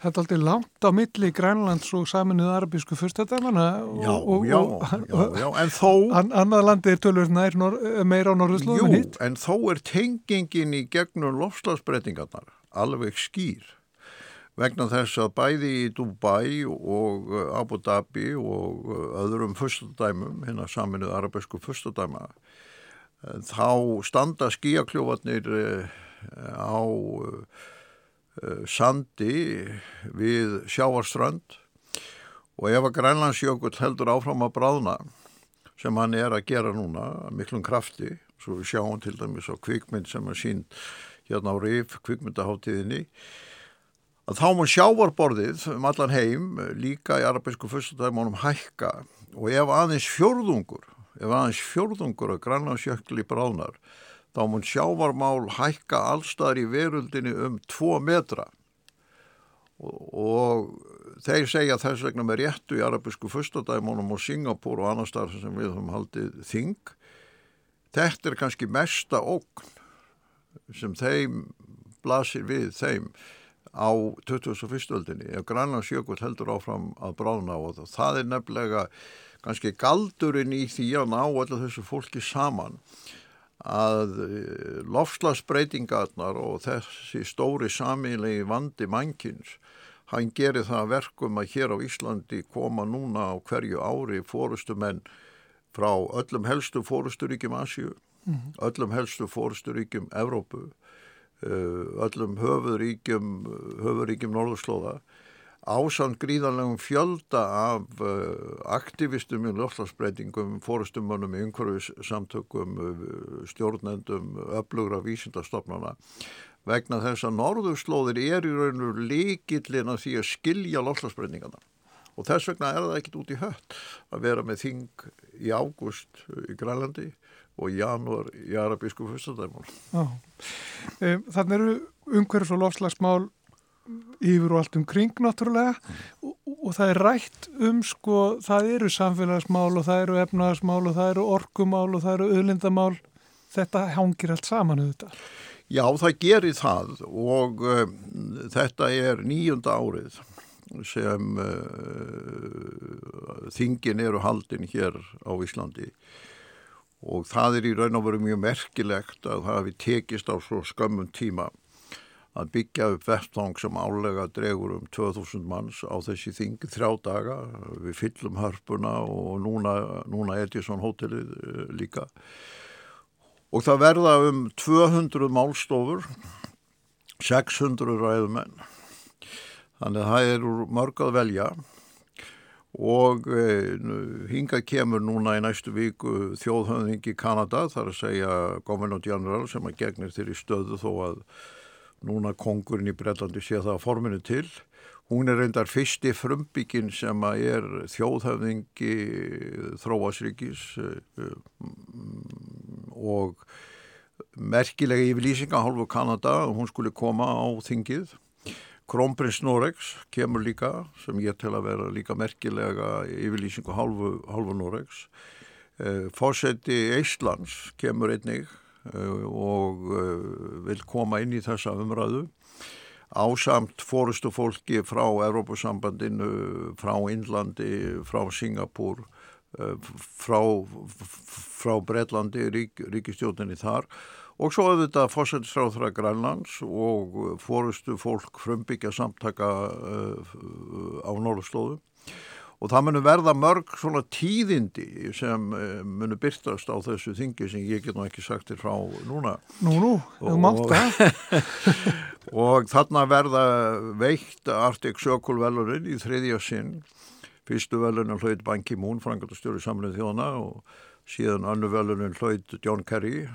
A: þetta er aldrei langt á milli Grænlands og saminuð arabísku fyrstættamana.
F: Já, og, já, og, já, já, en þó...
A: An, annað landi er tölur nær, meira á norðurslóðum
F: hitt. Jú, en þó er tengingin í gegnum lofslagsbreytingarnar alveg skýr vegna þess að bæði í Dubai og uh, Abu Dhabi og uh, öðrum fyrstadæmum, hérna saminuð arabesku fyrstadæma, uh, þá standa skíakljófarnir á sandi við sjáarströnd og ef að Grænlandsjökull heldur áfram að bráðna sem hann er að gera núna miklum krafti, svo við sjáum til dæmis á kvikmynd sem er sín hérna á RIF, kvikmyndaháttíðinni að þá mun sjávarborðið um allan heim líka í arabísku fyrstadæmunum hækka. Og ef aðeins fjörðungur, ef aðeins fjörðungur að grannarsjökli bráðnar, þá mun sjávarmál hækka allstaðar í veruldinni um 2 metra. Og, og þeir segja þess vegna með réttu í arabísku fyrstadæmunum og Singapúr og annar starf sem við höfum haldið þing. Þetta er kannski mesta ógn sem þeim blasir við þeim á 21. öldinni ef Grænlandsjökull heldur áfram að brána og það er nefnilega kannski galdurinn í því að ná allir þessu fólki saman að eh, lofslagsbreytingarnar og þessi stóri samílegi vandi mannkins hann gerir það verkum að hér á Íslandi koma núna á hverju ári fórustumenn frá öllum helstu fórusturíkjum Asju, mm -hmm. öllum helstu fórusturíkjum Evrópu öllum höfuríkjum, höfuríkjum Norðurslóða ásand gríðanlegum fjölda af uh, aktivistum í loftlagsbreytingum, fórustumönum í umhverfis samtökum, uh, stjórnendum, öflugra vísindastofnana. Vegna þess að norðurslóðir er í raun og líkillin að því að skilja loftlagsbreytingana og þess vegna er það ekkit út í hött að vera með þing í ágúst í Grænlandi og janúar í arabísku fyrstadæmul.
A: Þannig eru umhverfs og lofslagsmál yfir og allt um kring náttúrulega mm. og, og það er rætt um sko, það eru samfélagsmál og það eru efnagasmál og það eru orkumál og það eru öðlindamál. Þetta hangir allt saman auðvitað.
F: Já, það gerir það og um, þetta er nýjunda árið sem uh, þingin eru haldin hér á Íslandi og það er í raun og veru mjög merkilegt að það hefði tekist á svo skömmun tíma að byggja upp vettvang sem álega dregur um 2000 manns á þessi þingi þrjá daga. Við fyllum hörpuna og núna, núna Edison hótelið eh, líka. Og það verða um 200 málstofur 600 ræðumenn. Þannig að það er mörg að velja og e, hingað kemur núna í næstu viku þjóðhöfðing í Kanada þar að segja Governor General sem að gegnir þeirri stöðu þó að núna kongurinn í Breitlandi sé það að forminu til. Hún er reyndar fyrsti frumbyggin sem að er þjóðhöfðingi þróasríkis e, og merkilega yfirlýsinga hálfu Kanada hún skulle koma á þingið Krómprins Noregs kemur líka sem ég tel að vera líka merkilega yfirlýsingu halvu, halvu Noregs. Eh, Fósetti Eistlands kemur einnig eh, og eh, vil koma inn í þessa umræðu. Ásamt fórustu fólki frá Evrópusambandinu, frá Índlandi, frá Singapúr, frá, frá Breitlandi, rík, ríkistjóðinni þar og svo auðvitað fósættisráðra Grænlands og fórustu fólk frumbyggja samtaka uh, á Norðslóðu og það munu verða mörg svona tíðindi sem uh, munu byrtast á þessu þingi sem ég get nú ekki sagt þér frá núna.
A: Nú, nú, þú mátt það.
F: og þarna verða veikt Arctic Circle velurinn í þriðja sinn. Fyrstu velurinn hlaut Banki Mún, frangatastjóri samlið þjóðana og síðan annu velunin hlaut John Kerry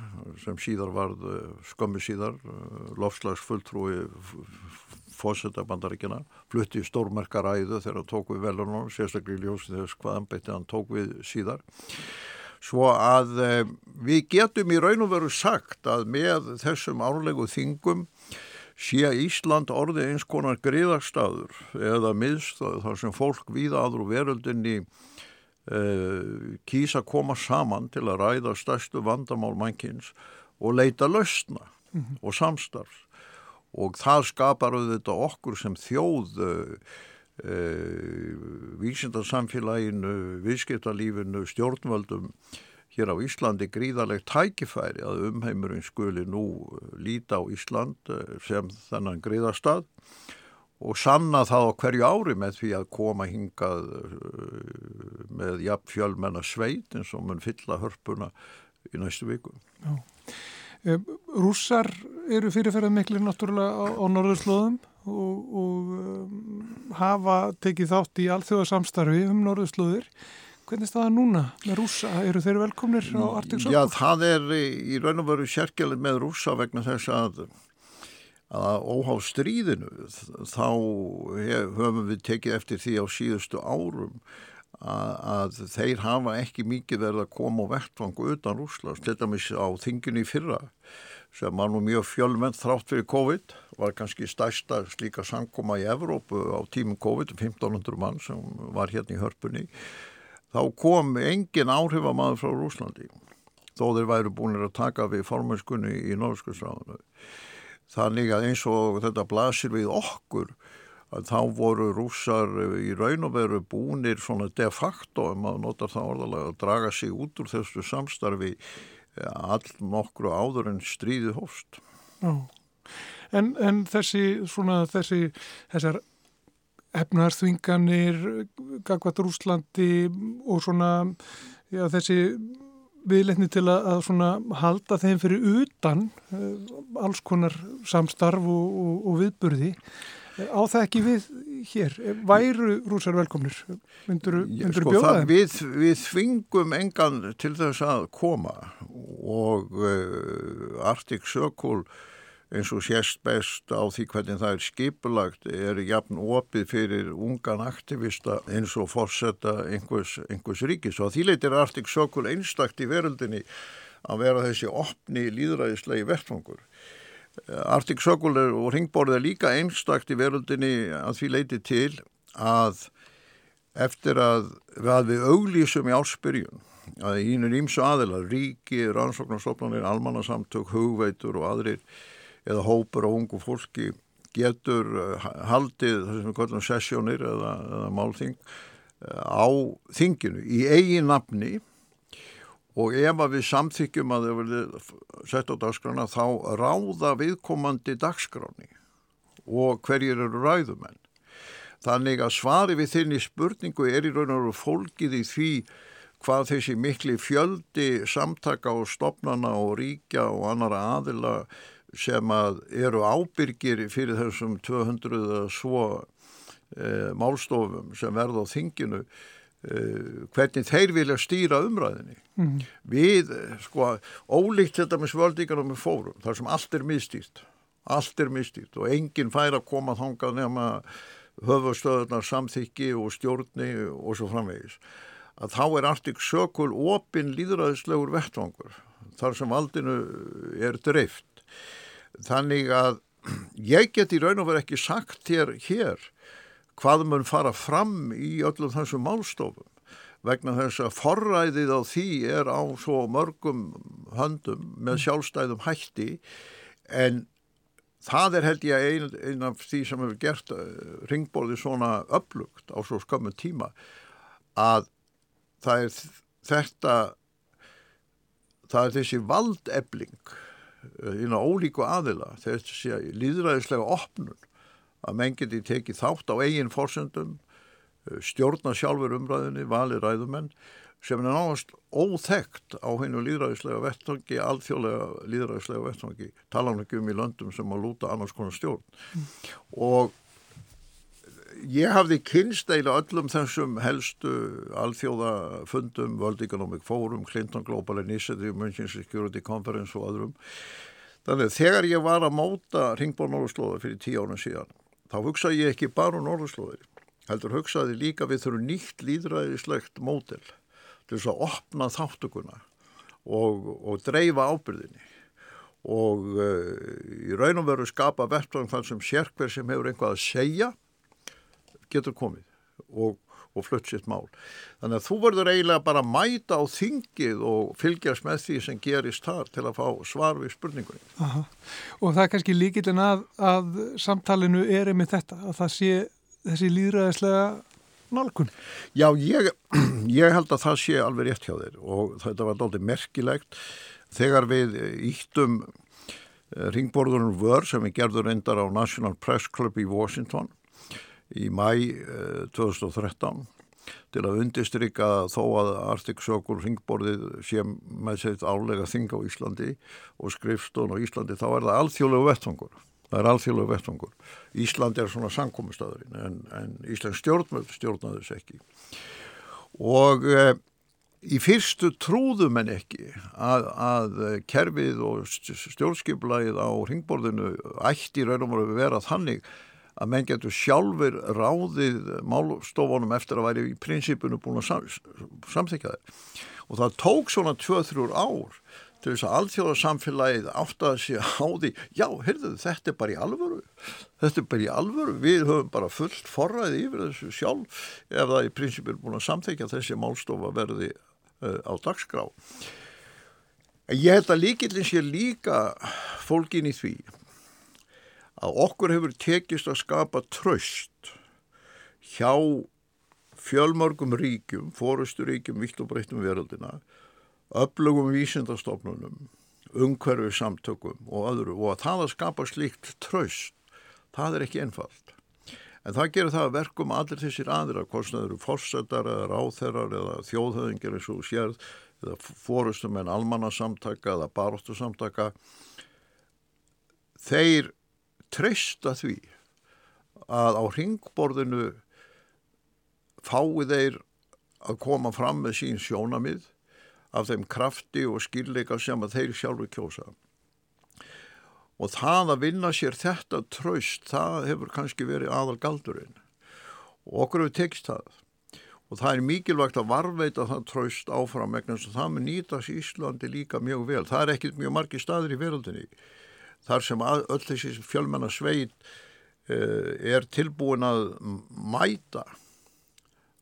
F: sem síðar varð eh, skömmi síðar eh, lofslagsfulltrúi fósetta bandaríkjana flutti stórmerkaræðu þegar hann tók við velunum sérstaklega í ljósi þess hvaðan beti hann tók við síðar. Svo að eh, við getum í raun og veru sagt að með þessum árlegu þingum sé Ísland orði eins konar greiðarstaður eða miðstöð þar sem fólk víða aður veröldinni uh, kýsa koma saman til að ræða stærstu vandamál mannkins og leita lausna mm -hmm. og samstarfs og það skapar auðvitað okkur sem þjóð uh, uh, vísindarsamfélaginu, viðskiptalífinu, stjórnvöldum hér á Íslandi gríðarlegt tækifæri að umheimurinn skuli nú líta á Ísland sem þennan gríðarstað og sanna það á hverju ári með því að koma hingað uh, með jafn fjölmennar sveit eins og mun fylla hörpuna í næstu viku. Já.
A: Eh, rússar eru fyrirferðað miklu náttúrulega á, á norðurslóðum og, og um, hafa tekið þátt í alþjóðarsamstarfi um norðurslóðir. Hvernig er það núna með rússa? Eru þeir velkomnir á Circle?
F: Já, það er í raun og veru sérkjalið með rússa vegna þess að að óháð stríðinu þá höfum við tekið eftir því á síðustu árum að, að þeir hafa ekki mikið verið að koma og vettvangu utan Rúslands, til dæmis á þinginu í fyrra sem var nú mjög fjölmenn þrátt fyrir COVID, var kannski stærsta slíka sangkoma í Evrópu á tímum COVID, 1500 mann sem var hérna í hörpunni, þá kom engin áhrifamaður frá Rúslandi þó þeir væru búinir að taka við formenskunni í Norðskursráðinu Þannig að eins og þetta blasir við okkur að þá voru rússar í raun og veru búnir svona de facto, ef maður notar það orðalega, að draga sig út úr þessu samstarfi eh, all nokkru áður en stríði hófst. Já,
A: en, en þessi svona þessi, þessar efnarsþvinganir, Gagvat Rúslandi og svona já, þessi viðleitni til að, að halda þeim fyrir utan uh, alls konar samstarf og, og, og viðburði. Eh, á það ekki við hér? Væru rúsar velkomnir? Myndur þú sko, bjóða þeim?
F: Við, við þvingum engan til þess að koma og uh, Arctic Circle eins og sést best á því hvernig það er skipulagt er jafn opið fyrir ungan aktivista eins og fórsetta einhvers, einhvers ríkis og því leytir Arctic Circle einstakt í veröldinni að vera þessi opni líðræðislegi vettfangur. Arctic Circle og ringborðið er líka einstakt í veröldinni að því leyti til að eftir að, að við auglísum í áspyrjun að ínur ímsu aðila, ríki, rannsóknarstofnanir, almannasamtök, hugveitur og aðrir eða hópur á ungu fólki getur eh, haldið þessum kvöldum sessjónir eða, eða málþing eh, á þinginu í eigin nafni og ef að við samþykjum að það verði sett á dagskrána þá ráða viðkomandi dagskráni og hverjir eru ræðumenn. Þannig að svari við þinni spurningu er í raun og veru fólkið í því hvað þessi mikli fjöldi samtaka og stopnana og ríkja og annara aðila sem að eru ábyrgir fyrir þessum 200 svo eh, málstofum sem verða á þinginu eh, hvernig þeir vilja stýra umræðinni. Mm. Við, sko, ólíkt þetta með svöldíkanum með fórum, þar sem allt er miðstýrt, allt er miðstýrt og enginn fær að koma þangað nema höfustöðunar samþykki og stjórni og svo framvegis að þá er Arctic Circle opin líðræðislegur vettvangur þar sem aldinu er dreift. Þannig að ég get í raun og verið ekki sagt hér, hér hvað mun fara fram í öllum þessum málstofum vegna þess að forræðið á því er á svo mörgum höndum með sjálfstæðum hætti en það er held ég ein, ein af því sem hefur gert uh, ringborði svona upplugt á svo skömmun tíma að það er þetta það er þessi valdebling inn á ólíku aðila þessi líðræðislega opnun að menn geti tekið þátt á eigin fórsöndum stjórna sjálfur umræðinni, vali ræðumenn sem er náðast óþekkt á hennu líðræðislega vettvangi alþjóðlega líðræðislega vettvangi talan ekki um í löndum sem að lúta annars konar stjórn mm. og ég hafði kynst eila öllum þessum helstu alþjóðafundum, World Economic Forum, Clinton Global Initiative, München Security Conference og öðrum. Þannig þegar ég var að móta Ringborg Norðurslóður fyrir tíu árun síðan, þá hugsaði ég ekki bara um Norðurslóður, heldur hugsaði líka við þurfum nýtt líðræðislegt mótel til þess að opna þáttökuna og, og dreifa ábyrðinni og uh, í raun og veru skapa verðtvang þann sem sérkver sem hefur einhvað að segja getur komið og, og flutt sitt mál. Þannig að þú verður eiginlega bara að mæta á þingið og fylgjast með því sem gerist þar til að fá svar við spurningunni.
A: Aha. Og það er kannski líkillin að, að samtalenu er með þetta, að það sé þessi líðræðislega nálgun.
F: Já, ég, ég held að það sé alveg rétt hjá þér og þetta var doldið merkilegt þegar við íttum eh, ringborðunum vör sem við gerðum reyndar á National Press Club í Washington í mæ 2013 eh, til að undistrykka þó að Circle ringborðið sé með seitt álega þing á Íslandi og skrifstón á Íslandi þá er það alþjóðlegu vettfangur. Það er alþjóðlegu vettfangur. Íslandi er svona sankomustöðurinn en, en Íslands stjórnmöld stjórnaði þess ekki. Og e, í fyrstu trúðum en ekki að, að kerfið og stjórnskiplægið á ringborðinu ætti raun og veru vera þannig að menn getur sjálfur ráðið málstofunum eftir að væri í prinsipunu búin að sam, samþykja þeir. Og það tók svona 2-3 ár til þess að alþjóðarsamfélagið áttaði sig á því, já, heyrðu þetta er bara í alvöru, þetta er bara í alvöru, við höfum bara fullt forræði yfir þessu sjálf ef það í prinsipinu búin að samþykja þessi málstofa verði uh, á dagskrá. Ég held að líkillin sé líka fólkin í því að okkur hefur tekist að skapa tröst hjá fjölmörgum ríkjum, fórusturíkjum, vitt og breyttum veröldina, öflugum vísindastofnunum, umhverfið samtökum og öðru og að það að skapa slíkt tröst, það er ekki einfalt. En það gerir það að verkum allir þessir aðra, hvort það eru fórsetar eða ráþerar eða þjóðhauðingir eins og sérð eða fórustum en almannasamtaka eða baróttusamtaka, þeir treysta því að á ringborðinu fái þeir að koma fram með sín sjónamið af þeim krafti og skilleika sem að þeir sjálfur kjósa. Og það að vinna sér þetta tröst, það hefur kannski verið aðal galdurinn. Og okkur hefur tekst það. Og það er mikilvægt að varveita það tröst áfram, vegna að það með nýtas Íslandi líka mjög vel. Það er ekkit mjög margi staður í veröldinni þar sem að, öll þessi fjölmennar sveit uh, er tilbúin að mæta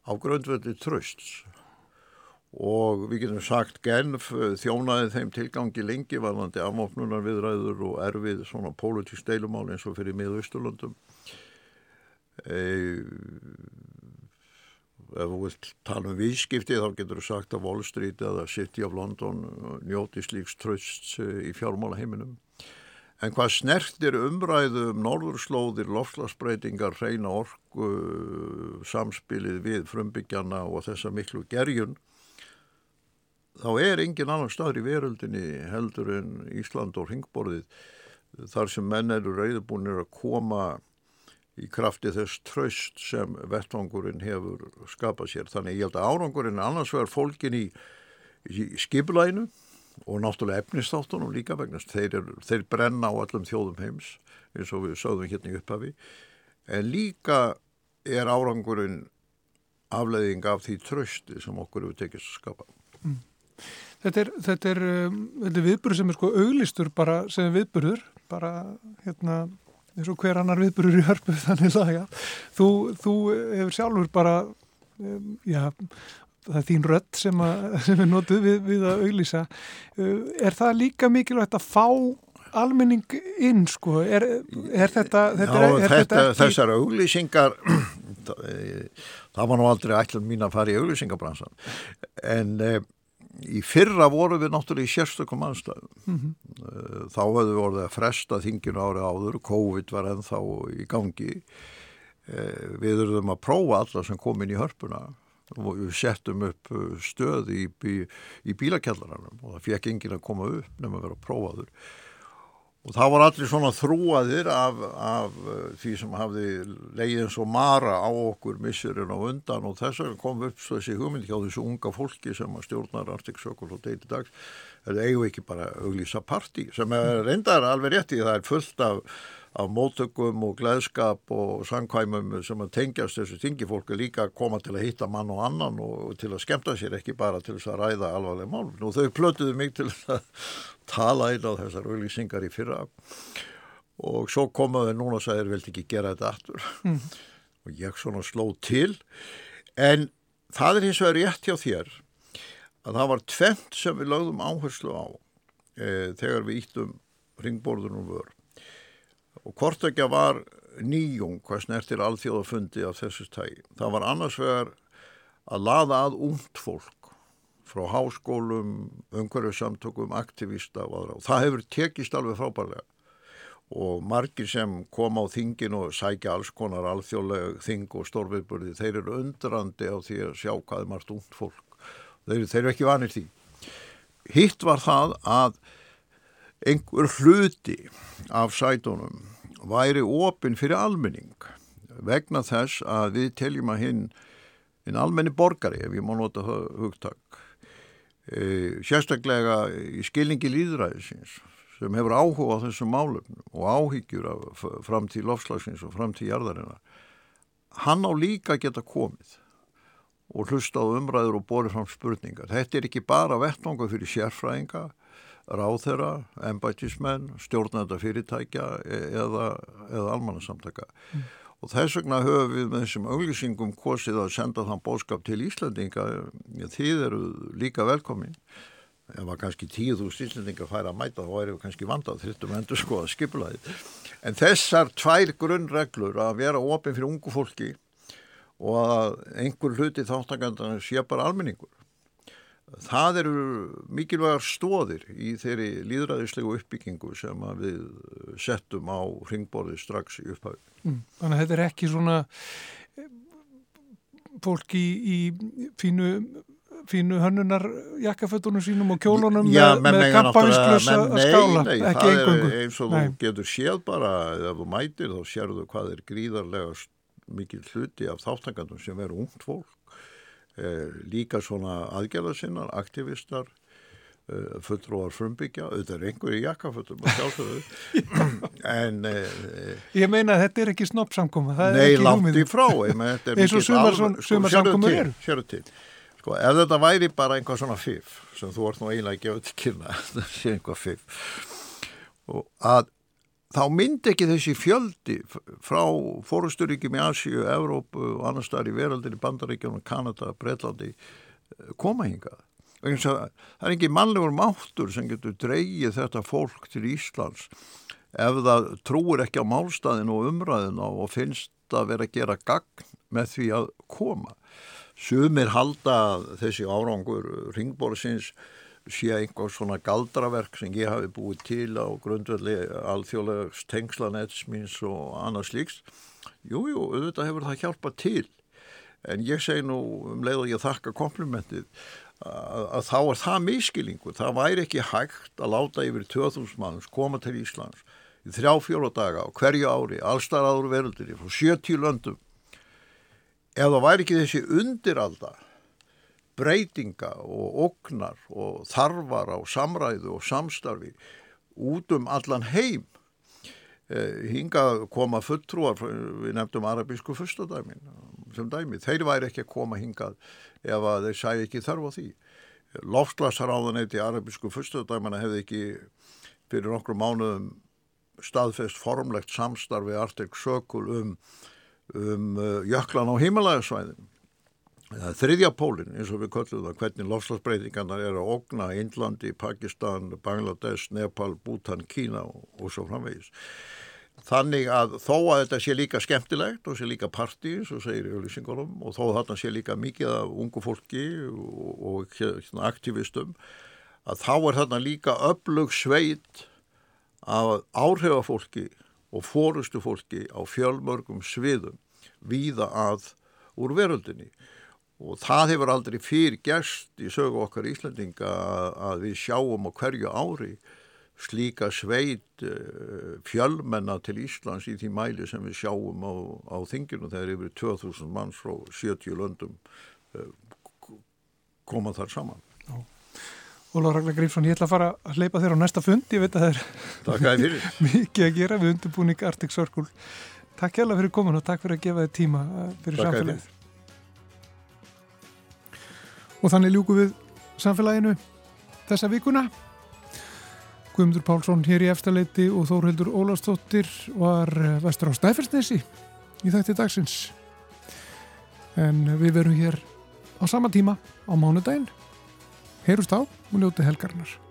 F: á grundveldi trösts og við getum sagt Genf eh, þjónaði þeim tilgangi lengi varðandi afmóknunar viðræður og erfið svona pólitísk deilumál eins og fyrir miðausturlöndum. E, ef þú vilt tala um vískipti þá getur þú sagt að Wall Street eða City of London njóti slíks trösts í fjármála heiminum En hvað snertir umræðu um norðurslóðir, lofslagsbreytingar, reyna orku, samspilið við frumbyggjana og þessa miklu gerjun, þá er engin annan staður í veröldinni heldur en Ísland og Ringborðið þar sem menn eru reyðbúinir að koma í krafti þess tröst sem vettvangurinn hefur skapað sér. Þannig ég held að árangurinn annars vegar fólkin í, í skiplæinu og náttúrulega efnistáttunum líka vegna þeir, er, þeir brenna á allum þjóðum heims eins og við sögðum hérna í upphafi en líka er árangurinn afleiðing af því trösti sem okkur hefur tekist að skapa. Mm.
A: Þetta er, þetta er, um, er viðburður sem er sko auglistur bara sem viðburður, bara hérna eins og hver annar viðburður í hörpu þannig ja. þú, þú hefur sjálfur bara um, já, það er þín rött sem, sem er notuð við, við að auglýsa uh, er það líka mikilvægt að fá almenning inn sko er, er þetta, þetta,
F: já,
A: er,
F: þetta ekki... þessar auglýsingar það var nú aldrei ætlum mín að fara í auglýsingabransan en en í fyrra voru við náttúrulega í sérstökum anstæðum. Mm -hmm. Þá hefðu við orðið að fresta þinginu ári áður, COVID var ennþá í gangi. Eh, við erum að prófa alla sem kom inn í hörpuna og við settum upp eh, stöð í, í, í bílakjallaranum og það fekk engin að koma upp nefnum að vera prófaður. Og það var allir svona þrúaðir af, af uh, því sem hafði leiðið eins og mara á okkur missurinn á undan og þess vegna kom upp þessi hugmynd hjá þessu unga fólki sem stjórnar Circle og deiti dags. Það eigu ekki bara auglísa parti sem er reyndar alveg rétt í það er fullt af af móttökum og gleðskap og sangkvæmum sem að tengjast þessu þingifólku líka að koma til að hitta mann og annan og til að skemta sér ekki bara til þess að ræða alvarleg mál. Nú þau plötuðu mig til að tala einn á þessar auðlýsingar í fyrra og svo komaðu núna og sagði vildi ekki gera þetta aftur mm. og ég svona sló til en það er hins vegar rétt hjá þér að það var tvent sem við lögðum áherslu á e, þegar við íttum ringborðunum vörð og hvortökja var nýjung hvað snertir alþjóðafundi af þessu tægi. Það var annars vegar að laða að ungt fólk frá háskólum, umhverjusamtökum, aktivista og aðra og það hefur tekist alveg frábærlega og margir sem kom á þingin og sækja alls konar alþjóðlega þing og stórviðburði, þeir eru undrandi á því að sjá hvað er margt ungt fólk. Þeir, þeir eru ekki vanir því. Hitt var það að einhver hluti af sætunum væri opinn fyrir almenning vegna þess að við teljum að hinn hinn almenni borgari, ef ég má nota hugtak e, sérstaklega í skilningi líðræðisins sem hefur áhuga á þessum málum og áhyggjur af framtíð lofslagsins og framtíð jarðarina hann á líka geta komið og hlusta á umræður og borið fram spurningar. Þetta er ekki bara vettvanga fyrir sérfræðinga ráþera, embætismenn, stjórnenda fyrirtækja e- eða, eða almannasamtaka. Mm. Og þess vegna höfum við með þessum auglýsingum kosið að senda þann bóskap til Íslandinga, þið eru líka velkomin. Ef að kannski tíðu Íslandinga fær að mæta þá erum við kannski vandað þrittum endur sko að skipulaði. En þessar tvær grunnreglur að vera ofin fyrir ungu fólki og að einhver hluti þáttakandana sé bara almenningur Það eru mikilvægar stóðir í þeirri líðræðislegu uppbyggingu sem við settum á ringborði strax í upphafi.
A: Mm, þannig að þetta er ekki svona eh, fólk í, í fínu, fínu hönnunar jakkafötunum sínum og kjólunum
F: Já,
A: með, með kampavísklös að skála.
F: Nei, nei, engungu. er eins og nei. þú getur séð bara, ef þú mætir þá sérðu hvað er gríðarlega mikil hluti af þáttangandum sem eru ungt fólk líka svona aðgerðarsinnar, aktivistar eh, fullróar frumbyggja auðvitað er einhverju jakkafötum að sjálfsögðu. En eh,
A: ég meina að þetta er ekki snoppsamkoma
F: nei, langt í frá
A: eins og sumarsamkomur
F: eru. séru til. Sko, ef þetta væri bara einhvað svona fif sem þú vart nú eiginlega að gefa til kynna það sé einhvað fif. Og að þá myndi ekki þessi fjöldi frá fórusturíkjum í Asíu, Evrópu og annar staðar í veraldinni, Bandaríkjum, Kanada, Breitlandi eh, koma hingað. Það er ekki mannlegur máttur sem getur dreyið þetta fólk til Íslands ef það trúur ekki á málstæðin og umræðin og finnst að vera að gera gagn með því að koma. Sumir halda þessi árangur ringborðsins sé einhver svona galdraverk sem ég hafi búið til á grundvelli alþjóðlegs tengslanets míns og annars líks jújú, jú, auðvitað hefur það hjálpað til. En ég segi nú um leið og ég þakka komplimentið að, þá er það miskilingur það væri ekki hægt að láta yfir 2000 manns koma til Íslands í þrjá fjóra daga á hverju ári, allstar áður veröldinni, frá 70 löndum. Ef það væri ekki þessi undiralda breytinga og oknar og þarfar á samræðu og samstarfi út um allan heim, eh, hinga koma fulltrúar, við nefndum arabísku fyrstadæmin sem dæmi, þeir væri ekki að koma hingað ef að þeir sæ ekki þarf á því. Lofslasaráðaneyti arabísku fyrstadæmana hefði ekki fyrir nokkru mánuðum staðfest formlegt samstarfi Arctic Circle um, um uh, jöklan á Himalæðasvæðin. Er þriðja pólinn eins og við köllum það hvernig lofslagsbreytingarnar er að ogna Índlandi, Pakistan, Bangladesh, Nepal, Bhutan, Kína og, og svo framvegis. Þannig að þó að þetta sé líka skemmtilegt og sé líka partí, svo segir auðlýsingunum, og þó að þarna sé líka mikið af ungu fólki og, og hérna, aktivistum, að þá er þarna líka öflug sveit af áhrifafólki og fórustu fólki á fjölmörgum sviðum víða að úr veröldinni og það hefur aldrei fyrir gerst í sögu okkar Íslandinga að við sjáum á hverju ári slíka sveit eh, fjölmenna til Íslands í því mæli sem við sjáum á, á þinginu þegar yfir 2000 manns frá 70 löndum eh, koma þar saman. Já.
A: Óla Ragnar Grímsson, ég ætla að fara að hleypa þér á næsta fund, ég veit að
F: það er
A: mikið að gera við undirbúning Arctic Circle. Takk hjálpa fyrir komin og takk fyrir að gefa þið tíma uh, fyrir samfélagið. Og þannig ljúku við samfélaginu þessa vikuna. Guðmundur Pálsson hér í eftirleiti og Þórhildur Ólastóttir var uh, vestur á Snæfellsnesi í þætti dagsins. En við verum hér á sama tíma á mánudaginn heyrust á og njóti helgarinnar.